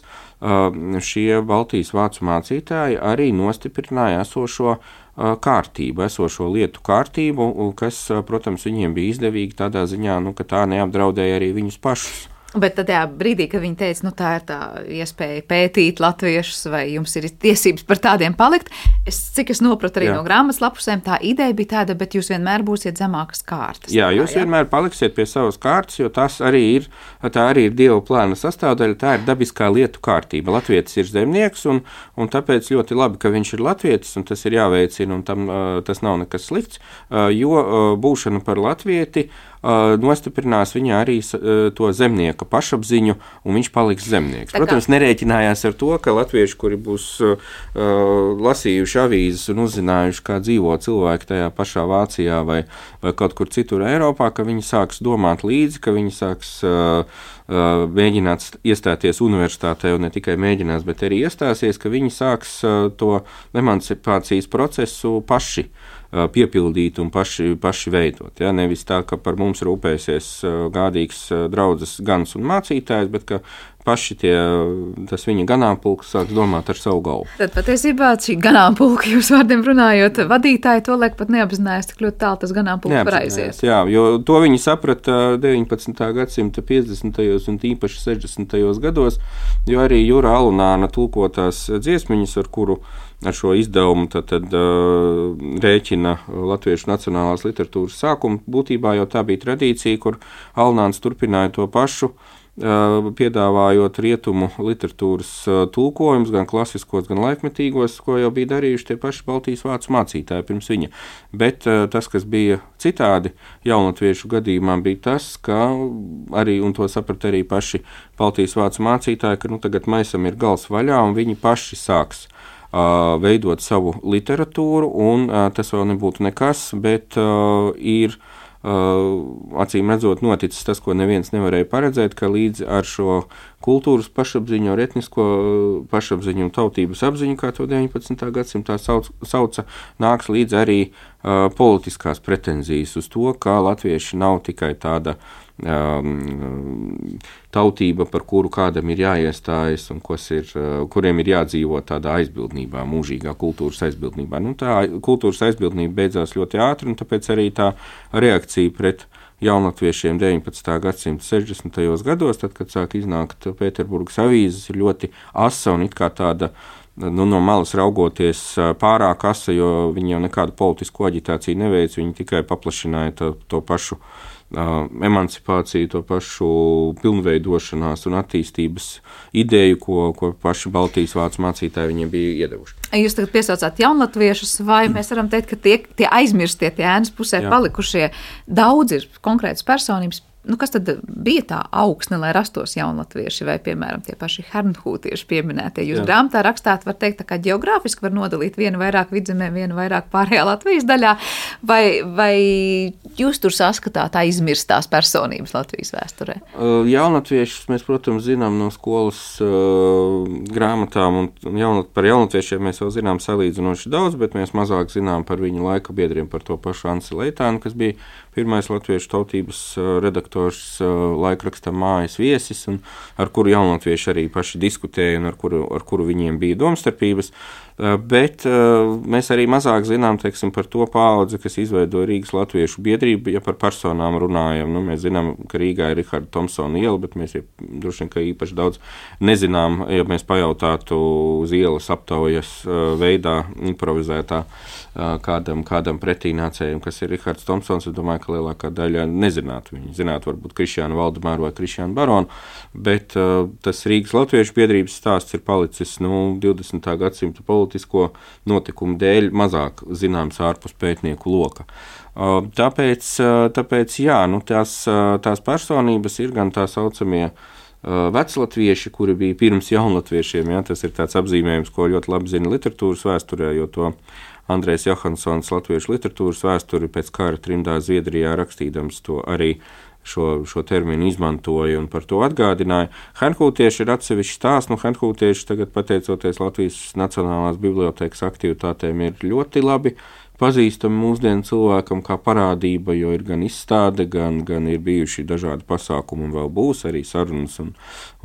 šie Baltijas vācu mācītāji arī nostiprināja esošo kārtību, esošo lietu kārtību, kas, protams, viņiem bija izdevīgi tādā ziņā, nu, ka tā neapdraudēja arī viņus pašus. Bet tajā brīdī, kad viņi teica, nu, tā ir tā iespēja pētīt latviešus, vai jums ir tiesības par tādiem palikt, es, cik es saprotu arī jā. no grāmatas lapusēm, tā ideja bija tāda, bet jūs vienmēr būsiet zemākas kārtas. Jā, jūs jā? vienmēr paliksiet pie savas kārtas, jo tas arī ir, tā arī ir Dieva plāna sastāvdaļa, tā ir dabiskā lietu kārtība. Latvijas ir zemnieks, un, un tāpēc ļoti labi, ka viņš ir latviečs, un tas ir jāveicina, un tam tas nav nekas slikts, jo būšana par latvieti nostiprinās viņā arī to zemnieka pašapziņu, un viņš paliks zemnieks. Protams, nerēķinājās ar to, ka latvieši, kuri būs lasījuši avīzes un uzzinājuši, kā dzīvo cilvēki tajā pašā Vācijā vai, vai kaut kur citur Eiropā, ka viņi sāks domāt līdzi, ka viņi sāks mēģināt iestāties universitātē, un ne tikai mēģinās, bet arī iestāsies, ka viņi sāks to emancipācijas procesu paši piepildīt un paši, paši veidot. Ja? Nevis tā, ka par mums rūpēsies gādīgs draugs, gans un mācītājs, bet ka paši tie, tas viņa ganāmpulks sāks domāt ar savu galvu. Tad patiesībā šī ganāmpulka, jūs vārdiem runājot, vadītāji to liek pat neapzinājās, cik ļoti tālu tas ganāmpulks var aiziet. Jā, jo to viņi saprata 19. gadsimta 50. un īpaši 60. gados, jo arī Jūra Alunāna tulkotās dziesmiņas, ar kuru ar šo izdevumu tad, tad, uh, rēķina Latviešu nacionālās literatūras sākumu. Būtībā jau tā bija tradīcija, kur Alnāns turpināja to pašu. Uh, piedāvājot rietumu literatūras uh, tulkojumus, gan klasiskos, gan laikmetīgos, ko jau bija darījuši tie paši Baltijas vācu mācītāji pirms viņa. Bet uh, tas, kas bija citādi jaunatviešu gadījumā, bija tas, ka arī, un to saprata arī paši Baltijas vācu mācītāji, ka nu, tagad maisam ir gals vaļā un viņi paši sāks veidot savu literatūru, un tas vēl nebūtu nekas, bet ir acīm redzot, noticis tas, ko neviens nevarēja paredzēt, ka līdz ar šo kultūras pašapziņu, ar etnisko pašapziņu un tautības apziņu, kā to 19. gadsimtā sauc, sauca, nāks līdz arī uh, politiskās pretenzijas uz to, ka latvieši nav tikai tāda uh, tautība, par kuru kādam ir jāiestājas un ir, uh, kuriem ir jādzīvo tādā aizbildnībā, mūžīgā kultūras aizbildnībā. Nu, tā kultūras aizbildnība beidzās ļoti ātri, un tāpēc arī tā reakcija pret jaunatviešiem 19. gadsimta 60. gados, tad, kad sāk iznākt Pēterburgas avīzes, ir ļoti asa un it kā tāda nu, no malas raugoties uh, pārāk asa, jo viņi jau nekādu politisku aģitāciju neveic, viņi tikai paplašināja to, to pašu emancipāciju, to pašu pilnveidošanās un attīstības ideju, ko, ko paši Baltijas vācu mācītāji viņiem bija iedevuši. Jūs tagad piesaucāt jaunatviešus, vai mēs varam teikt, ka tie, tie aizmirstie, tie ēnas pusē Jā. palikušie daudz ir konkrētas personības nu, kas tad bija tā augsne, lai rastos jaunatvieši vai, piemēram, tie paši hernhūtieši pieminētie? Jūs Jā. grāmatā rakstāt, var teikt, tā kā geogrāfiski var nodalīt vienu vairāk vidzemē, vienu vairāk pārējā Latvijas daļā, vai, vai jūs tur saskatāt aizmirstās personības Latvijas vēsturē? Jaunatviešus mēs, protams, zinām no skolas uh, grāmatām, un jaunat, par jaunatviešiem mēs vēl zinām salīdzinoši daudz, bet mēs mazāk zinām par viņu laika biedriem, par to pašu Ansi Leitānu, kas bija pirmais latviešu tautības redaktors laikraksta mājas viesis, ar kuru jaunatvieši arī paši diskutēja un ar kuru, ar kuru viņiem bija domstarpības. Bet mēs arī mazāk zinām teiksim, par to paudzi, kas izveidoja Rīgas Latviešu biedrību. Ja par personām runājam, nu, mēs zinām, ka Rīgā ir Riharda Thompsona iela, bet mēs ja, droši vien īpaši daudz nezinām, ja mēs pajautātu uz ielas aptaujas veidā, improvizētā kādam, kādam pretīnācējam, kas ir Rihards Thompsons. Es domāju, ka lielākā daļa nezinātu. Viņi zinātu varbūt Krišjānu Valdemāru vai Krišjānu Baronu, bet tas Rīgas Latviešu biedrības stāsts ir palicis nu, 20. gadsimta politikā politisko notikumu dēļ mazāk zināms ārpus pētnieku loka. Tāpēc, tāpēc jā, nu, tās, tās personības ir gan tā saucamie veclatvieši, kuri bija pirms jaunlatviešiem. Ja, tas ir tāds apzīmējums, ko ļoti labi zina literatūras vēsturē, jo to Andrēs Johansons latviešu literatūras vēsturi pēc kara trimdā Zviedrijā rakstīdams to arī šo, šo terminu izmantoja un par to atgādināja. Henkūtieši ir atsevišķs stāsts. Nu, Henkūtieši tagad, pateicoties Latvijas Nacionālās bibliotekas aktivitātēm, ir ļoti labi pazīstami mūsdienu cilvēkam kā parādība, jo ir gan izstāde, gan, gan ir bijuši dažādi pasākumi, un vēl būs arī sarunas un,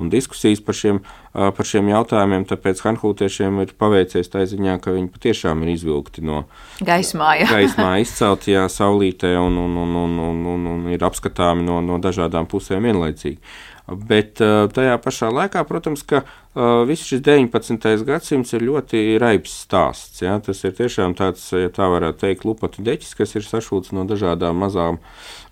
un diskusijas par šiem, par šiem jautājumiem. Tāpēc Hanhūtiešiem ir paveicies tā ziņā, ka viņi patiešām ir izvilkti no gaismā, jā. gaismā izceltajā saulītē un, un, un, un, un, un, un ir apskatāmi no, no dažādām pusēm vienlaicīgi. Bet tajā pašā laikā, protams, ka viss šis 19. gadsimts ir ļoti raibs stāsts. Ja? Tas ir tiešām tāds, ja tā varētu teikt, lupatu deķis, kas ir sašūts no dažādām mazām,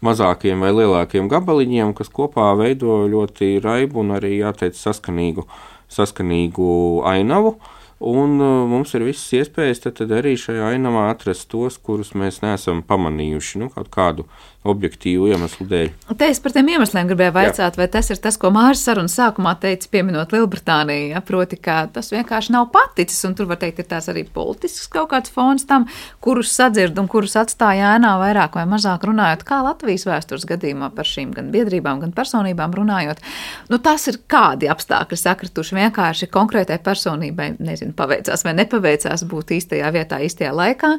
mazākiem vai lielākiem gabaliņiem, kas kopā veido ļoti raibu un arī, jāteic, saskanīgu, saskanīgu ainavu. Uh, Un uh, mums ir visas iespējas tad, tad arī šajā ainavā atrast tos, kurus mēs neesam pamanījuši nu, kādu objektīvu iemeslu dēļ. Te es par tiem iemesliem gribēju vaicāt, Jā. vai tas ir tas, ko Mārcis sarunas sākumā teica, pieminot Lielbritāniju. Ja, proti, ka tas vienkārši nav paticis, un tur var teikt, ir tās arī politisks kaut kāds fons tam, kurus sadzird un kurus atstāja ēnā vairāk vai mazāk runājot, kā Latvijas vēstures gadījumā par šīm gan biedrībām, gan personībām runājot. Nu, tas ir kādi apstākļi sakrituši vienkārši konkrētai personībai, nezinu paveicās vai nepaveicās būt īstajā vietā, īstajā laikā.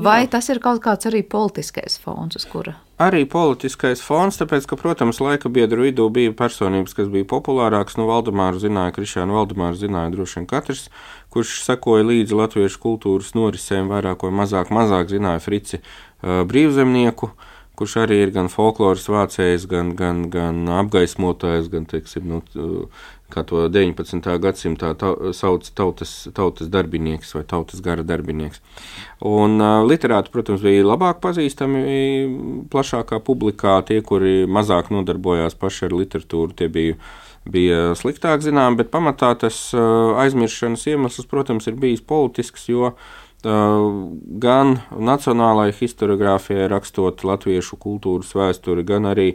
Vai Jā. tas ir kaut kāds arī politiskais fons, uz kura? Arī politiskais fons, tāpēc, ka, protams, laika biedru vidū bija personības, kas bija populārākas. Nu, Valdemāru zināja, Krišānu Valdemāru zināja droši vien katrs, kurš sekoja līdzi latviešu kultūras norisēm, vairāk vai mazāk, mazāk zināja Frici uh, brīvzemnieku. Kurš arī ir gan folkloras vācējs, gan, gan, gan apgaismotājs, gan, teiksim, nu, kā to 19. gadsimtā ta, sauc tautas, tautas darbinieks vai tautas gara darbinieks. Un uh, literāti, protams, bija labāk pazīstami plašākā publikā, tie, kuri mazāk nodarbojās paši ar literatūru, tie bija bija sliktāk zinām, bet pamatā tas aizmirstības iemesls, protams, ir bijis politisks, jo gan nacionālajai historiografijai rakstot latviešu kultūras vēsturi, gan arī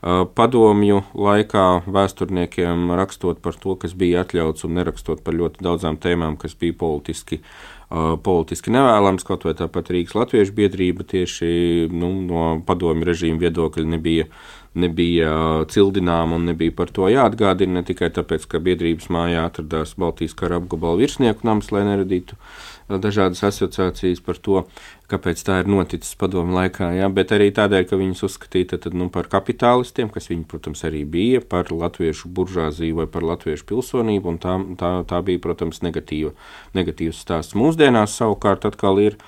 padomju laikā vēsturniekiem rakstot par to, kas bija atļauts un nerakstot par ļoti daudzām tēmām, kas bija politiski, politiski nevēlams. Kaut vai tāpat Rīgas Latviešu biedrība tieši nu, no padomju režīma viedokļa nebija, nebija cildināma un nebija par to jāatgādina. Ne tikai tāpēc, ka biedrības mājā atradās Baltijas kara apgabala virsnieku nams, lai neradītu dažādas asociācijas par to, kāpēc tā ir noticis padomu laikā, ja, bet arī tādēļ, ka viņus uzskatīja tad, nu, par kapitālistiem, kas viņi, protams, arī bija, par latviešu buržāziju vai par latviešu pilsonību, un tā, tā, tā bija, protams, negatīva, negatīvs stāsts. Mūsdienās savukārt atkal ir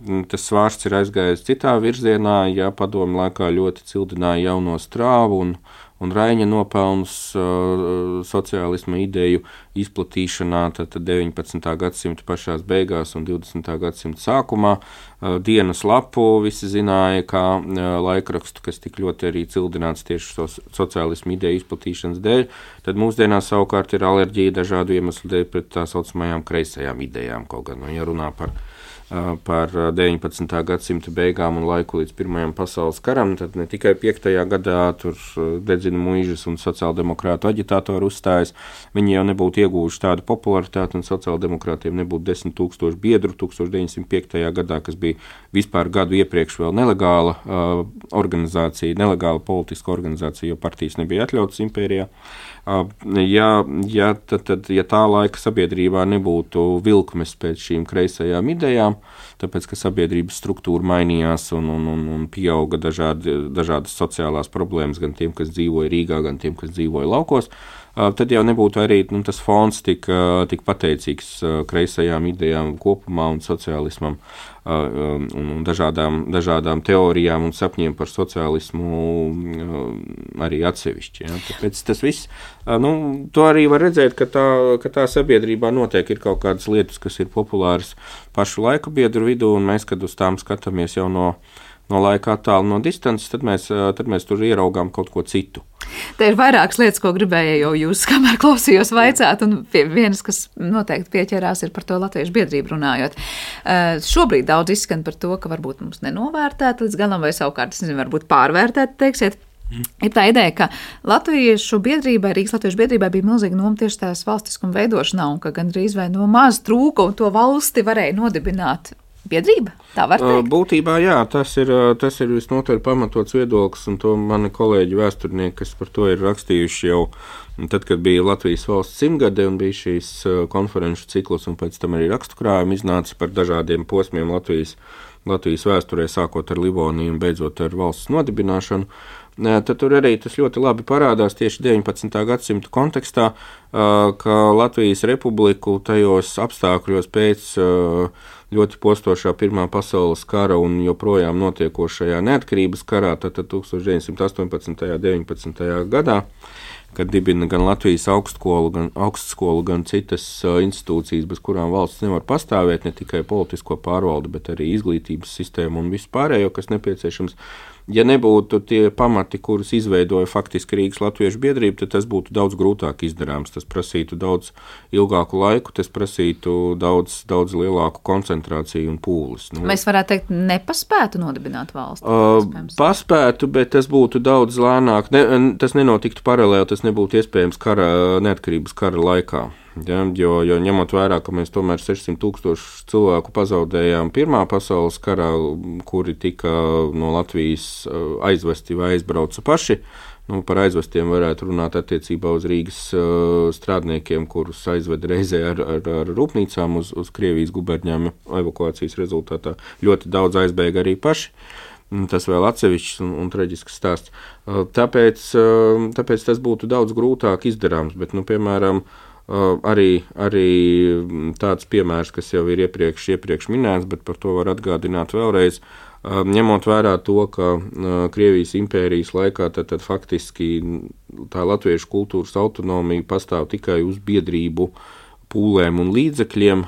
mm, tas svārsts ir aizgājis citā virzienā, ja padomu laikā ļoti cildināja jauno strāvu un, un Raņa nopelnus uh, sociālisma ideju izplatīšanā tad 19. gadsimta pašās beigās un 20. gadsimta sākumā. Uh, dienas lapu visi zināja kā uh, laikrakstu, kas tik ļoti arī cildināts tieši so, sociālisma ideju izplatīšanas dēļ. Tad mūsdienās savukārt ir alerģija dažādu iemeslu dēļ pret tā saucamajām kreisajām idejām. Kaut gan, nu, ja runā par par 19. gadsimta beigām un laiku līdz Pirmajam pasaules karam. Tad ne tikai 5. gadā tur dedzina mūžas un sociāldemokrātu aģitātori uzstājas, viņi jau nebūtu ieguvuši tādu popularitāti, un sociāldemokrātiem nebūtu 10 tūkstoši biedru 1905. gadā, kas bija vispār gadu iepriekš vēl nelegāla uh, organizācija, nelegāla politiska organizācija, jo partijas nebija atļautas impērijā. Uh, ja, ja, tad, tad, ja tā laika sabiedrībā nebūtu vilkmes pēc šīm kreisajām idejām, tāpēc ka sabiedrības struktūra mainījās un, un, un, un pieauga dažādi, dažādas sociālās problēmas gan tiem, kas dzīvoja Rīgā, gan tiem, kas dzīvoja laukos. Tad jau nebūtu arī nu, tas fons tik, tik pateicīgs kreisajām idejām kopumā un sociālismam un, un dažādām, dažādām teorijām un sapņiem par sociālismu arī atsevišķi. Ja. Tāpēc tas viss, nu, to arī var redzēt, ka tā, ka tā sabiedrībā notiek ir kaut kādas lietas, kas ir populāras pašu laiku biedru vidū, un mēs, kad uz tām skatāmies jau no no laika attālu no distances, tad mēs, tad mēs tur ieraugām kaut ko citu. Te ir vairākas lietas, ko gribēju jau jūs, kamēr klausījos, vaicāt, un pie vienas, kas noteikti pieķerās, ir par to latviešu biedrību runājot. Uh, šobrīd daudz izskan par to, ka varbūt mums nenovērtēt līdz galam, vai savukārt, es nezinu, varbūt pārvērtēt, teiksiet. Ir tā ideja, ka Latviešu biedrībai, Rīgas Latviešu biedrībai bija milzīga noma tieši tās valstiskuma veidošanā, un ka gandrīz vai no maz trūka, un to valsti varēja nodibināt biedrība. Tā var teikt. Būtībā jā, tas ir, tas ir visnotaļ pamatots viedoklis, un to mani kolēģi vēsturnieki, kas par to ir rakstījuši jau tad, kad bija Latvijas valsts simtgade un bija šīs konferenču cikls, un pēc tam arī rakstu krājumi iznāca par dažādiem posmiem Latvijas, Latvijas vēsturē, sākot ar Livoniju un beidzot ar valsts nodibināšanu. Tad tur arī tas ļoti labi parādās tieši 19. gadsimta kontekstā, ka Latvijas republiku tajos apstākļos pēc ļoti postošā Pirmā pasaules kara un joprojām notiekošajā neatkarības karā, tad 1918. un 19. gadā, kad dibina gan Latvijas augstskolu, gan, augstskolu, gan citas institūcijas, bez kurām valsts nevar pastāvēt, ne tikai politisko pārvaldu, bet arī izglītības sistēmu un visu pārējo, kas nepieciešams ja nebūtu tie pamati, kurus izveidoja faktiski Rīgas Latviešu biedrība, tad tas būtu daudz grūtāk izdarāms. Tas prasītu daudz ilgāku laiku, tas prasītu daudz, daudz lielāku koncentrāciju un pūles. Nu, Mēs varētu teikt, nepaspētu nodibināt valsts. Uh, paspētu, bet tas būtu daudz lēnāk. Ne, tas nenotiktu paralēli, tas nebūtu iespējams kara, neatkarības kara laikā. Ja, jo, jo ņemot vērā, ka mēs tomēr 600 tūkstošu cilvēku pazaudējām Pirmā pasaules karā, kuri tika no Latvijas uh, aizvesti vai aizbrauca paši. Nu, par aizvestiem varētu runāt attiecībā uz Rīgas uh, strādniekiem, kurus aizveda reizē ar, ar, ar rūpnīcām uz, uz Krievijas guberņām evakuācijas rezultātā. Ļoti daudz aizbēga arī paši. Tas vēl atsevišķs un, un traģisks stāsts. Uh, tāpēc, tāpēc tas būtu daudz grūtāk izdarāms. Bet, nu, piemēram, Uh, arī, arī tāds piemērs, kas jau ir iepriekš, iepriekš minēts, bet par to var atgādināt vēlreiz. Ņemot vērā to, ka Krievijas impērijas laikā tad, tad faktiski tā latviešu kultūras autonomija pastāv tikai uz biedrību pūlēm un līdzekļiem,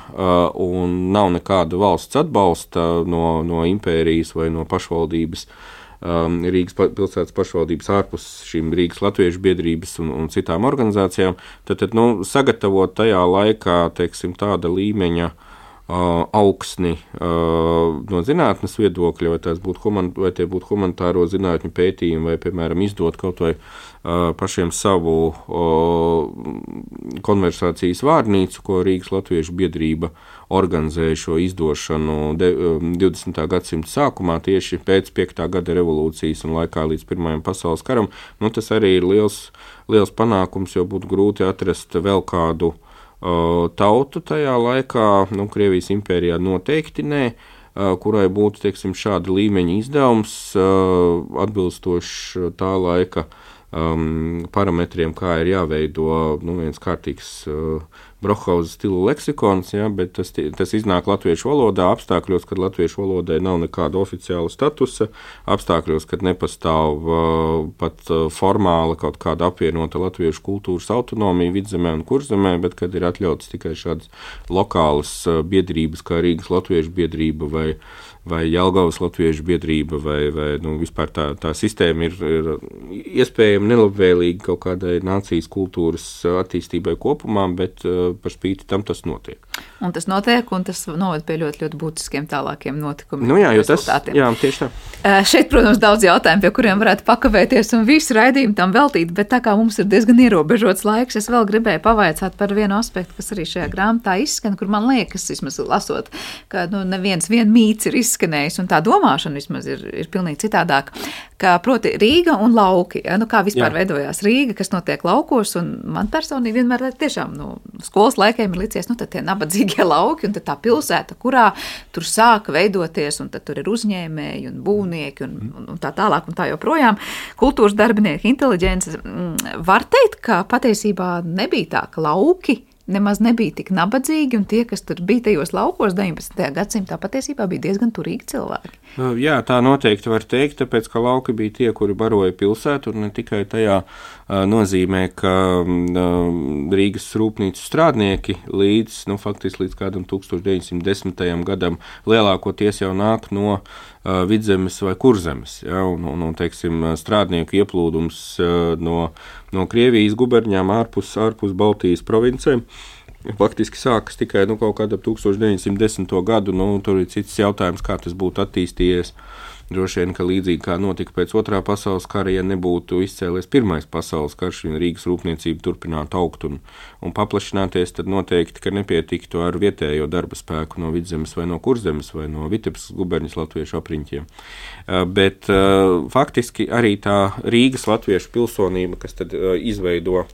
un nav nekāda valsts atbalsta no, no impērijas vai no pašvaldības uh, um, Rīgas pilsētas pašvaldības ārpus šīm Rīgas latviešu biedrības un, un citām organizācijām, tad, tad nu, sagatavot tajā laikā teiksim, tāda līmeņa uh, augsni uh, no zinātnes viedokļa, vai, būtu human, vai tie būtu humanitāro zinātņu pētījumi, vai, piemēram, izdot kaut vai pašiem savu konversācijas vārnīcu, ko Rīgas Latviešu biedrība organizēja šo izdošanu 20. gadsimta sākumā, tieši pēc 5. gada revolūcijas un laikā līdz Pirmajam pasaules karam. Nu, tas arī ir liels, liels panākums, jo būtu grūti atrast vēl kādu tautu tajā laikā, nu, Krievijas impērijā noteikti nē, kurai būtu teiksim, šāda līmeņa izdevums atbilstošs tā laika uh, um, parametriem, kā ir jāveido nu, viens kārtīgs uh, Brohausa stilu leksikons, ja, bet tas, tas iznāk latviešu valodā, apstākļos, kad latviešu valodai nav nekāda oficiāla statusa, apstākļos, kad nepastāv uh, pat uh, formāla kaut kāda apvienota latviešu kultūras autonomija vidzemē un kurzemē, bet kad ir atļauts tikai šādas lokālas uh, biedrības, kā Rīgas latviešu biedrība vai vai Jālgavas Latviešu biedrība, vai, vai nu, vispār tā, tā sistēma ir, ir iespējami nelabvēlīga kaut kādai nācijas kultūras attīstībai kopumā, bet uh, par spīti tam tas notiek. Un tas notiek, un tas noved pie ļoti, ļoti būtiskiem tālākiem notikumiem. Nu jā, tas, jā, tieši tā. Uh, šeit, protams, daudz jautājumu, pie kuriem varētu pakavēties un visu raidījumu tam veltīt, bet tā kā mums ir diezgan ierobežots laiks, es vēl gribēju pavaicāt par vienu aspektu, kas arī šajā grāmatā izskan, kur man liekas, vismaz lasot, ka nu, neviens vien mīts ir izskan izskanējis, un tā domāšana vismaz ir, ir pilnīgi citādāka. Kā proti, Rīga un lauki. Ja? Nu, kā vispār Jā. veidojās Rīga, kas notiek laukos, un man personīgi vienmēr tiešām no nu, skolas laikiem ir licies, nu, tie nabadzīgie lauki, un tā pilsēta, kurā tur sāka veidoties, un tur ir uzņēmēji un būvnieki un, un, un tā tālāk, un tā joprojām. Kultūras darbinieki, inteliģence. Mm, var teikt, ka patiesībā nebija tā, ka lauki nemaz nebija tik nabadzīgi, un tie, kas tur bija tajos laukos 19. gadsimtā, patiesībā bija diezgan turīgi cilvēki. Jā, tā noteikti var teikt, tāpēc ka lauki bija tie, kuri baroja pilsētu, un ne tikai tajā nozīmē, ka Rīgas rūpnīcu strādnieki līdz, nu, faktiski līdz kādam 1910. gadam lielākoties jau nāk no vidzemes vai kurzemes. Ja, un, un, un, teiksim, strādnieku ieplūdums no, no Krievijas guberņām ārpus, ārpus Baltijas provincēm faktiski sākas tikai nu, kaut kādā 1910. gadu. Nu, tur ir cits jautājums, kā tas būtu attīstījies. Droši vien, ka līdzīgi kā notika pēc otrā pasaules kara, ja nebūtu izcēlies pirmais pasaules karš, un Rīgas rūpniecība turpinātu augt un, un paplašināties, tad noteikti, ka nepietiktu ar vietējo darba spēku no vidzemes vai no kurzemes vai no Vitebras guberņas latviešu apriņķiem. Uh, bet uh, faktiski arī tā Rīgas latviešu pilsonība, kas tad uh, izveido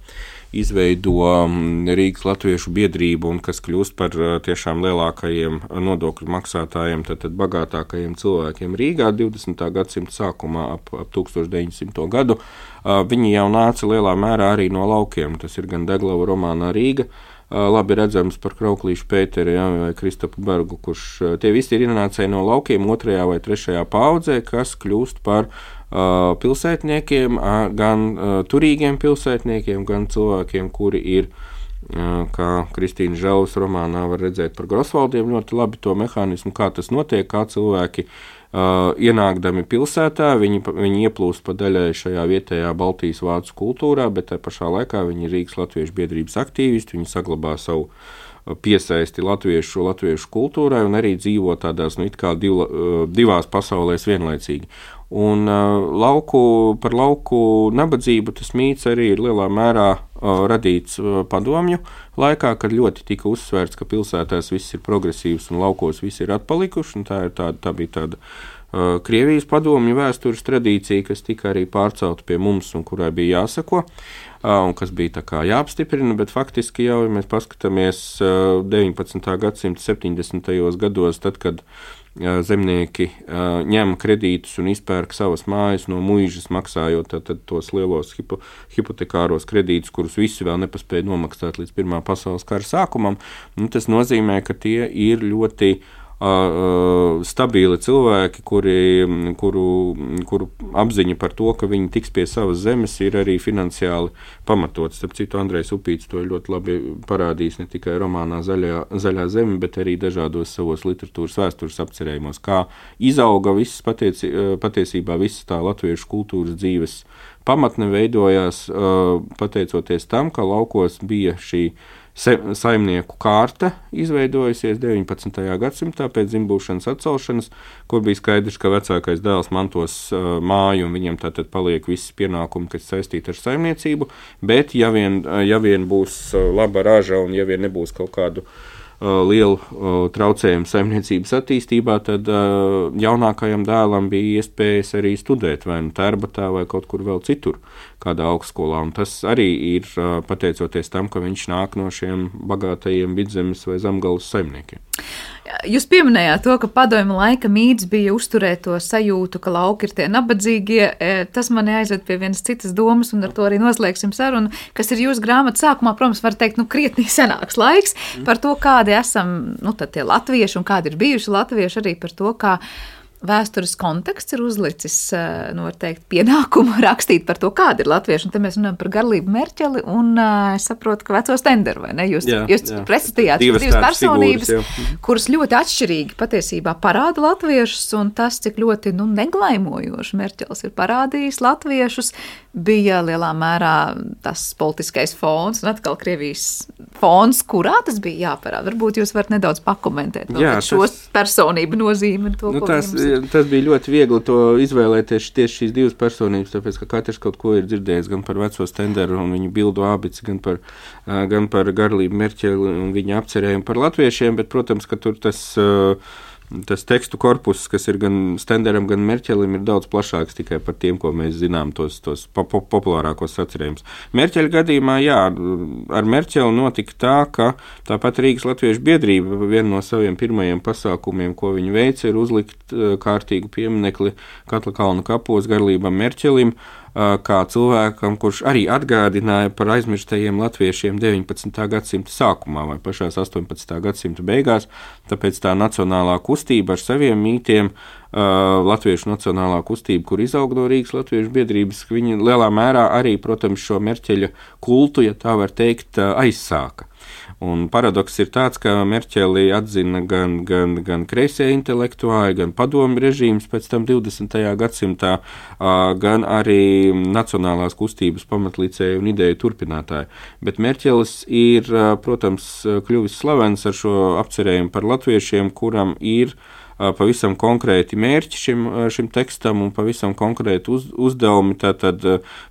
izveido mm, Rīgas Latviešu biedrību un kas kļūst par eh, tiešām lielākajiem nodokļu maksātājiem, tad, tad bagātākajiem cilvēkiem Rīgā 20. gadsimta sākumā ap, ap 1900. gadu. Viņi jau nāca lielā mērā arī no laukiem. Tas ir gan Deglava romānā Rīga, labi redzams par Krauklīšu Pēteri ja, vai Kristapu Bergu, kurš tie visi ir ienācēji no laukiem otrajā vai trešajā paudzē, kas kļūst par uh, pilsētniekiem, uh, gan uh, turīgiem pilsētniekiem, gan cilvēkiem, kuri ir kā Kristīna Žēlas romānā var redzēt par Grosvaldiem, ļoti labi to mehānismu, kā tas notiek, kā cilvēki uh, ienākdami pilsētā, viņi, viņi ieplūst pa daļai šajā vietējā Baltijas vācu kultūrā, bet tajā pašā laikā viņi ir Rīgas Latviešu biedrības aktīvisti, viņi saglabā savu piesaisti latviešu, latviešu kultūrai un arī dzīvo tādās nu, div, divās pasaulēs vienlaicīgi. Un uh, lauku, par lauku nabadzību tas mīts arī ir lielā mērā uh, radīts uh, padomju laikā, kad ļoti tika uzsvērts, ka pilsētās viss ir progresīvs un laukos viss ir atpalikuši. Tā, ir tāda, tā bija tāda Krievijas padomju vēstures tradīcija, kas tika arī pārcelta pie mums un kurai bija jāsako. Un kas bija jāapstiprina, bet faktiski jau, ja mēs paskatāmies uh, 19. gadsimta 70. gados, tad, kad zemnieki ņem kredītus un izpērk savas mājas no mūžas, maksājot tad, tad tos lielos hipo, hipotekāros kredītus, kurus visi vēl nepaspēja nomaksāt līdz Pirmā pasaules kara sākumam. Nu, tas nozīmē, ka tie ir ļoti uh, stabili cilvēki, kuri, kuru, kuru apziņa par to, ka viņi tiks pie savas zemes, ir arī finansiāli pamatots. Starp citu, Andrejs Upīts to ļoti labi parādījis ne tikai romānā Zaļā, Zaļā zeme, bet arī dažādos savos literatūras vēstures apcerējumos, kā izauga viss patieci, patiesībā visa tā latviešu kultūras dzīves pamatne veidojās pateicoties tam, ka laukos bija šī saimnieku kārta izveidojusies 19. gadsimtā pēc dzimbūšanas atcelšanas, kur bija skaidrs, ka vecākais dēls mantos uh, māju un viņam tātad paliek visi pienākumi, kas saistīti ar saimniecību, bet ja vien, ja vien būs laba raža un ja vien nebūs kaut kādu uh, Uh, lielu uh, traucējumu saimniecības attīstībā, tad uh, jaunākajam dēlam bija iespējas arī studēt vai nu Tērbatā vai kaut kur vēl citur, kādā augstskolā. Un tas arī ir pateicoties tam, ka viņš nāk no šiem bagātajiem vidzemes vai zemgales saimniekiem. Jūs pieminējāt to, ka padomju laika mīts bija uzturēt to sajūtu, ka lauki ir tie nabadzīgie. E, tas man aizved pie vienas citas domas, un ar to arī noslēgsim sarunu, kas ir jūsu grāmatas sākumā, protams, var teikt, nu, krietni senāks laiks par to, kādi esam, nu, tie latvieši un kādi ir bijuši latvieši arī par to, kā vēstures konteksts ir uzlicis eh, nu, teikt, pienākumu rakstīt par to, kāda ir latvieša. Te mēs runājam par garlību Merķeli un uh, es saprotu, ka veco stenderu, vai ne? Jūs, jā, jūs presitījāt divas, divas personības, figūras, jā. kuras ļoti atšķirīgi patiesībā parāda latviešus, un tas, cik ļoti nu, neglaimojoši Merķels ir parādījis latviešus, bija lielā mērā tas politiskais fons un atkal Krievijas fons, kurā tas bija jāparāda. Varbūt jūs varat nedaudz pakomentēt jā, šo tas, personību nozīmi. To, nu, tas, tas bija ļoti viegli to izvēlēties tieši šīs divas personības, tāpēc, ka katrs kaut ko ir dzirdējis gan par veco Stenderu un viņu bildu ābici, gan par, gan par garlību Merķeli un viņa apcerējumu par latviešiem, bet, protams, ka tur tas uh, tas tekstu korpus, kas ir gan Stenderam, gan Merķelim, ir daudz plašāks tikai par tiem, ko mēs zinām, tos, tos po po populārākos atcerējumus. Merķeļa gadījumā, jā, ar Merķeli notika tā, ka tāpat Rīgas Latviešu biedrība viena no saviem pirmajiem pasākumiem, ko viņi veica, ir uzlikt kārtīgu pieminekli Katla kalnu kapos garlībam Merķelim, kā cilvēkam, kurš arī atgādināja par aizmirstajiem latviešiem 19. gadsimta sākumā vai pašās 18. gadsimta beigās. Tāpēc tā nacionālā kustība ar saviem mītiem, Latviešu nacionālā kustība, kur izauga no Rīgas Latviešu biedrības, viņi lielā mērā arī, protams, šo merķeļa kultu, ja tā var teikt, aizsāka. Un paradoks ir tāds, ka Merķeli atzina gan, gan, gan kreisie intelektuāļi, gan padomu režīms pēc tam 20. gadsimtā, gan arī nacionālās kustības pamatlīdzēju un ideju turpinātāji. Bet Merķelis ir, protams, kļuvis slavens ar šo apcerējumu par latviešiem, kuram ir pavisam konkrēti mērķi šim, šim tekstam un pavisam konkrēti uz, uzdevumi. Tātad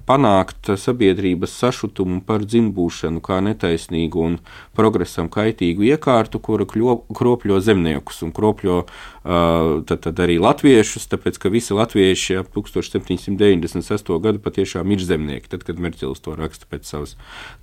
panākt sabiedrības sašutumu par dzimbūšanu kā netaisnīgu un progresam kaitīgu iekārtu, kura kļo, kropļo zemniekus un kropļo tad, tad arī latviešus, tāpēc ka visi latvieši ap 1798. gadu patiešām ir zemnieki. Tad, kad Merķels to raksta pēc savas,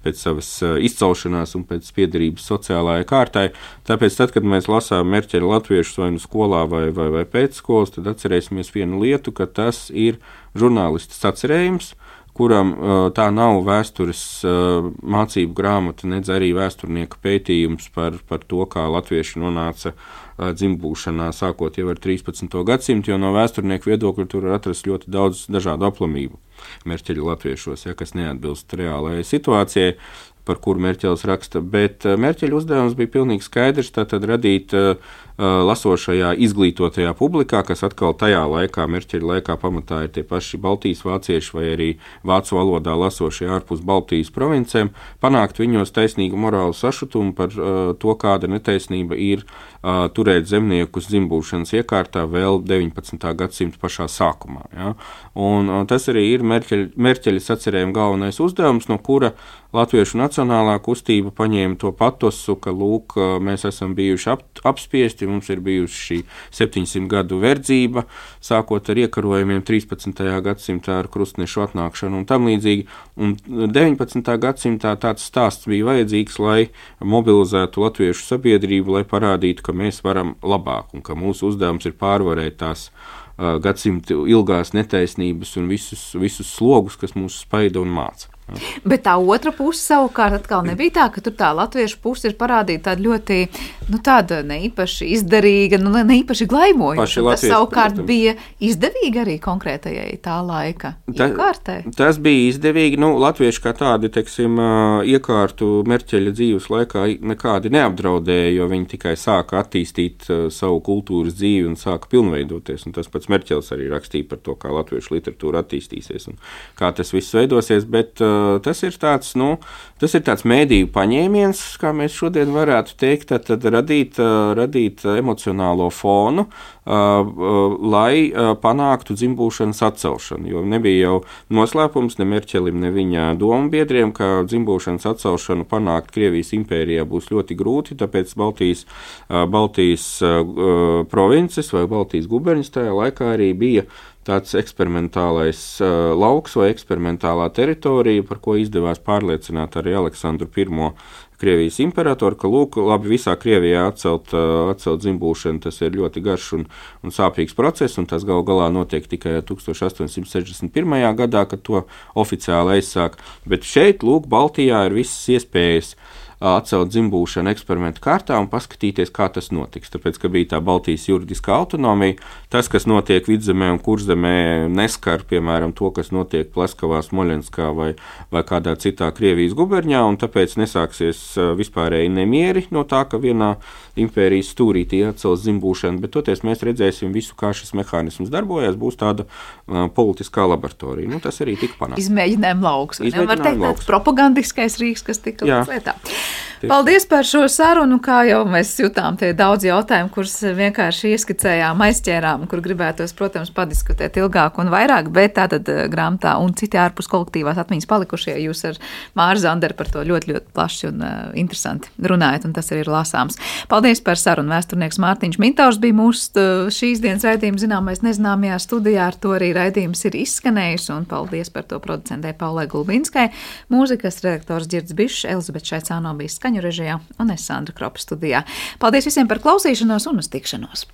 pēc savas izcelšanās un pēc piedarības sociālajai kārtai. Tāpēc, tad, kad mēs lasām Merķeļa latviešus vai nu skolā vai, vai, vai pēcskolas, tad atcerēsimies vienu lietu, ka tas ir žurnālists atcerējums kuram tā nav vēstures mācību grāmata, nedz arī vēsturnieka pētījums par, par to, kā latvieši nonāca dzimbūšanā, sākot jau ar 13. gadsimtu, jo no vēsturnieku viedokļa tur var atrast ļoti daudz dažādu aplamību. Mērķeļi latviešos, ja, kas neatbilst reālajai situācijai, par kuru Mērķelis raksta, bet Mērķeļa uzdevums bija pilnīgi skaidrs - tātad radīt uh, lasošajā, izglītotajā publikā, kas atkal tajā laikā, Merķeļa laikā, pamatā ir tie paši Baltijas vācieši vai arī vācu valodā lasošie ārpus Baltijas provincēm, panākt viņos taisnīgu morālu sašutumu par uh, to, kāda netaisnība ir uh, turēt zemniekus dzimbūšanas iekārtā vēl 19. gadsimta pašā sākumā. Ja? Un, uh, tas arī ir Merķeļa, Merķeļa sacerējuma galvenais uzdevums, no kura Latviešu nacionālā kustība paņēma to patosu, ka lūk, mēs esam bijuši ap, apspiesti mums ir bijusi šī 700 gadu verdzība, sākot ar iekarojumiem 13. gadsimtā ar krustnešu atnākšanu un tam līdzīgi. Un 19. gadsimtā tāds stāsts bija vajadzīgs, lai mobilizētu latviešu sabiedrību, lai parādītu, ka mēs varam labāk un ka mūsu uzdevums ir pārvarēt tās gadsimtu ilgās netaisnības un visus, visus slogus, kas mūs spaida un māca. Bet tā otra puse savukārt atkal nebija tā, ka tur tā latviešu puse ir parādīta tāda ļoti, nu, tāda neīpaši izdarīga, nu, neīpaši glaimojoša. Tas savukārt protams. bija izdevīgi arī konkrētajai tā laika ta, iekārtē. Tas bija izdevīgi, nu, latvieši kā tādi, teiksim, iekārtu merķeļa dzīves laikā nekādi neapdraudēja, jo viņi tikai sāka attīstīt savu kultūras dzīvi un sāka pilnveidoties. Un tas pats Merķels arī rakstīja par to, kā latviešu literatūra attīstīsies un kā tas viss veidosies. Bet, uh, tas ir tāds, nu, tas ir tāds mēdīju paņēmiens, kā mēs šodien varētu teikt, tad, tad radīt, radīt emocionālo fonu, lai panāktu dzimbūšanas atcelšanu. Jo nebija jau noslēpums ne Merķelim, ne viņa domu biedriem, ka dzimbūšanas atcelšanu panākt Krievijas impērijā būs ļoti grūti, tāpēc Baltijas, Baltijas provinces vai Baltijas guberņas tajā laikā arī bija tāds eksperimentālais uh, lauks vai eksperimentālā teritorija, par ko izdevās pārliecināt arī Aleksandru I. Krievijas imperatoru, ka, lūk, labi, visā Krievijā atcelt, uh, atcelt dzimbūšanu, tas ir ļoti garš un, un sāpīgs process, un tas gal galā notiek tikai 1861. gadā, kad to oficiāli aizsāk. Bet šeit, lūk, Baltijā ir visas iespējas uh, atcelt dzimbūšanu eksperimentu kārtā un paskatīties, kā tas notiks. Tāpēc, ka bija tā Baltijas juridiskā autonomija, tas, kas notiek vidzemē un kurzemē, neskar, piemēram, to, kas notiek Pleskavā, Smoļenskā vai, vai kādā citā Krievijas guberņā, un tāpēc nesāksies vispārēji nemieri no tā, ka vienā impērijas stūrītī atcels dzimbūšanu, bet toties mēs redzēsim visu, kā šis mehānisms darbojas, būs tāda uh, politiskā laboratorija. Nu, tas arī tika panākts. Izmēģinājuma lauks. Izmēģinājuma teikt, lauks. tāds propagandiskais rīks, kas tika lietā. Tieši Paldies par šo sarunu. Kā jau mēs jutām, tie daudz jautājumu, kurus vienkārši ieskicējām, aizķērām, kur gribētos, protams, padiskutēt ilgāk un vairāk, bet tātad eh, grāmatā un citi ārpus kolektīvās atmiņas palikušie jūs ar Māru Zanderu par to ļoti, ļoti plaši un uh, interesanti runājat, un tas arī ir lasāms. Paldies par sarunu. Vēsturnieks Mārtiņš Mintaurs bija mūsu uh, šīs dienas raidījuma zināmais nezināmajā studijā, ar to arī raidījums ir izskanējis, un paldies par to producentē Paulai Gulbinskai, mūzikas redaktors Girds Bišs, Elizabete Šaicāno bija skaņu režijā un es Sandra Kropa studijā. Paldies visiem par klausīšanos un uz tikšanos!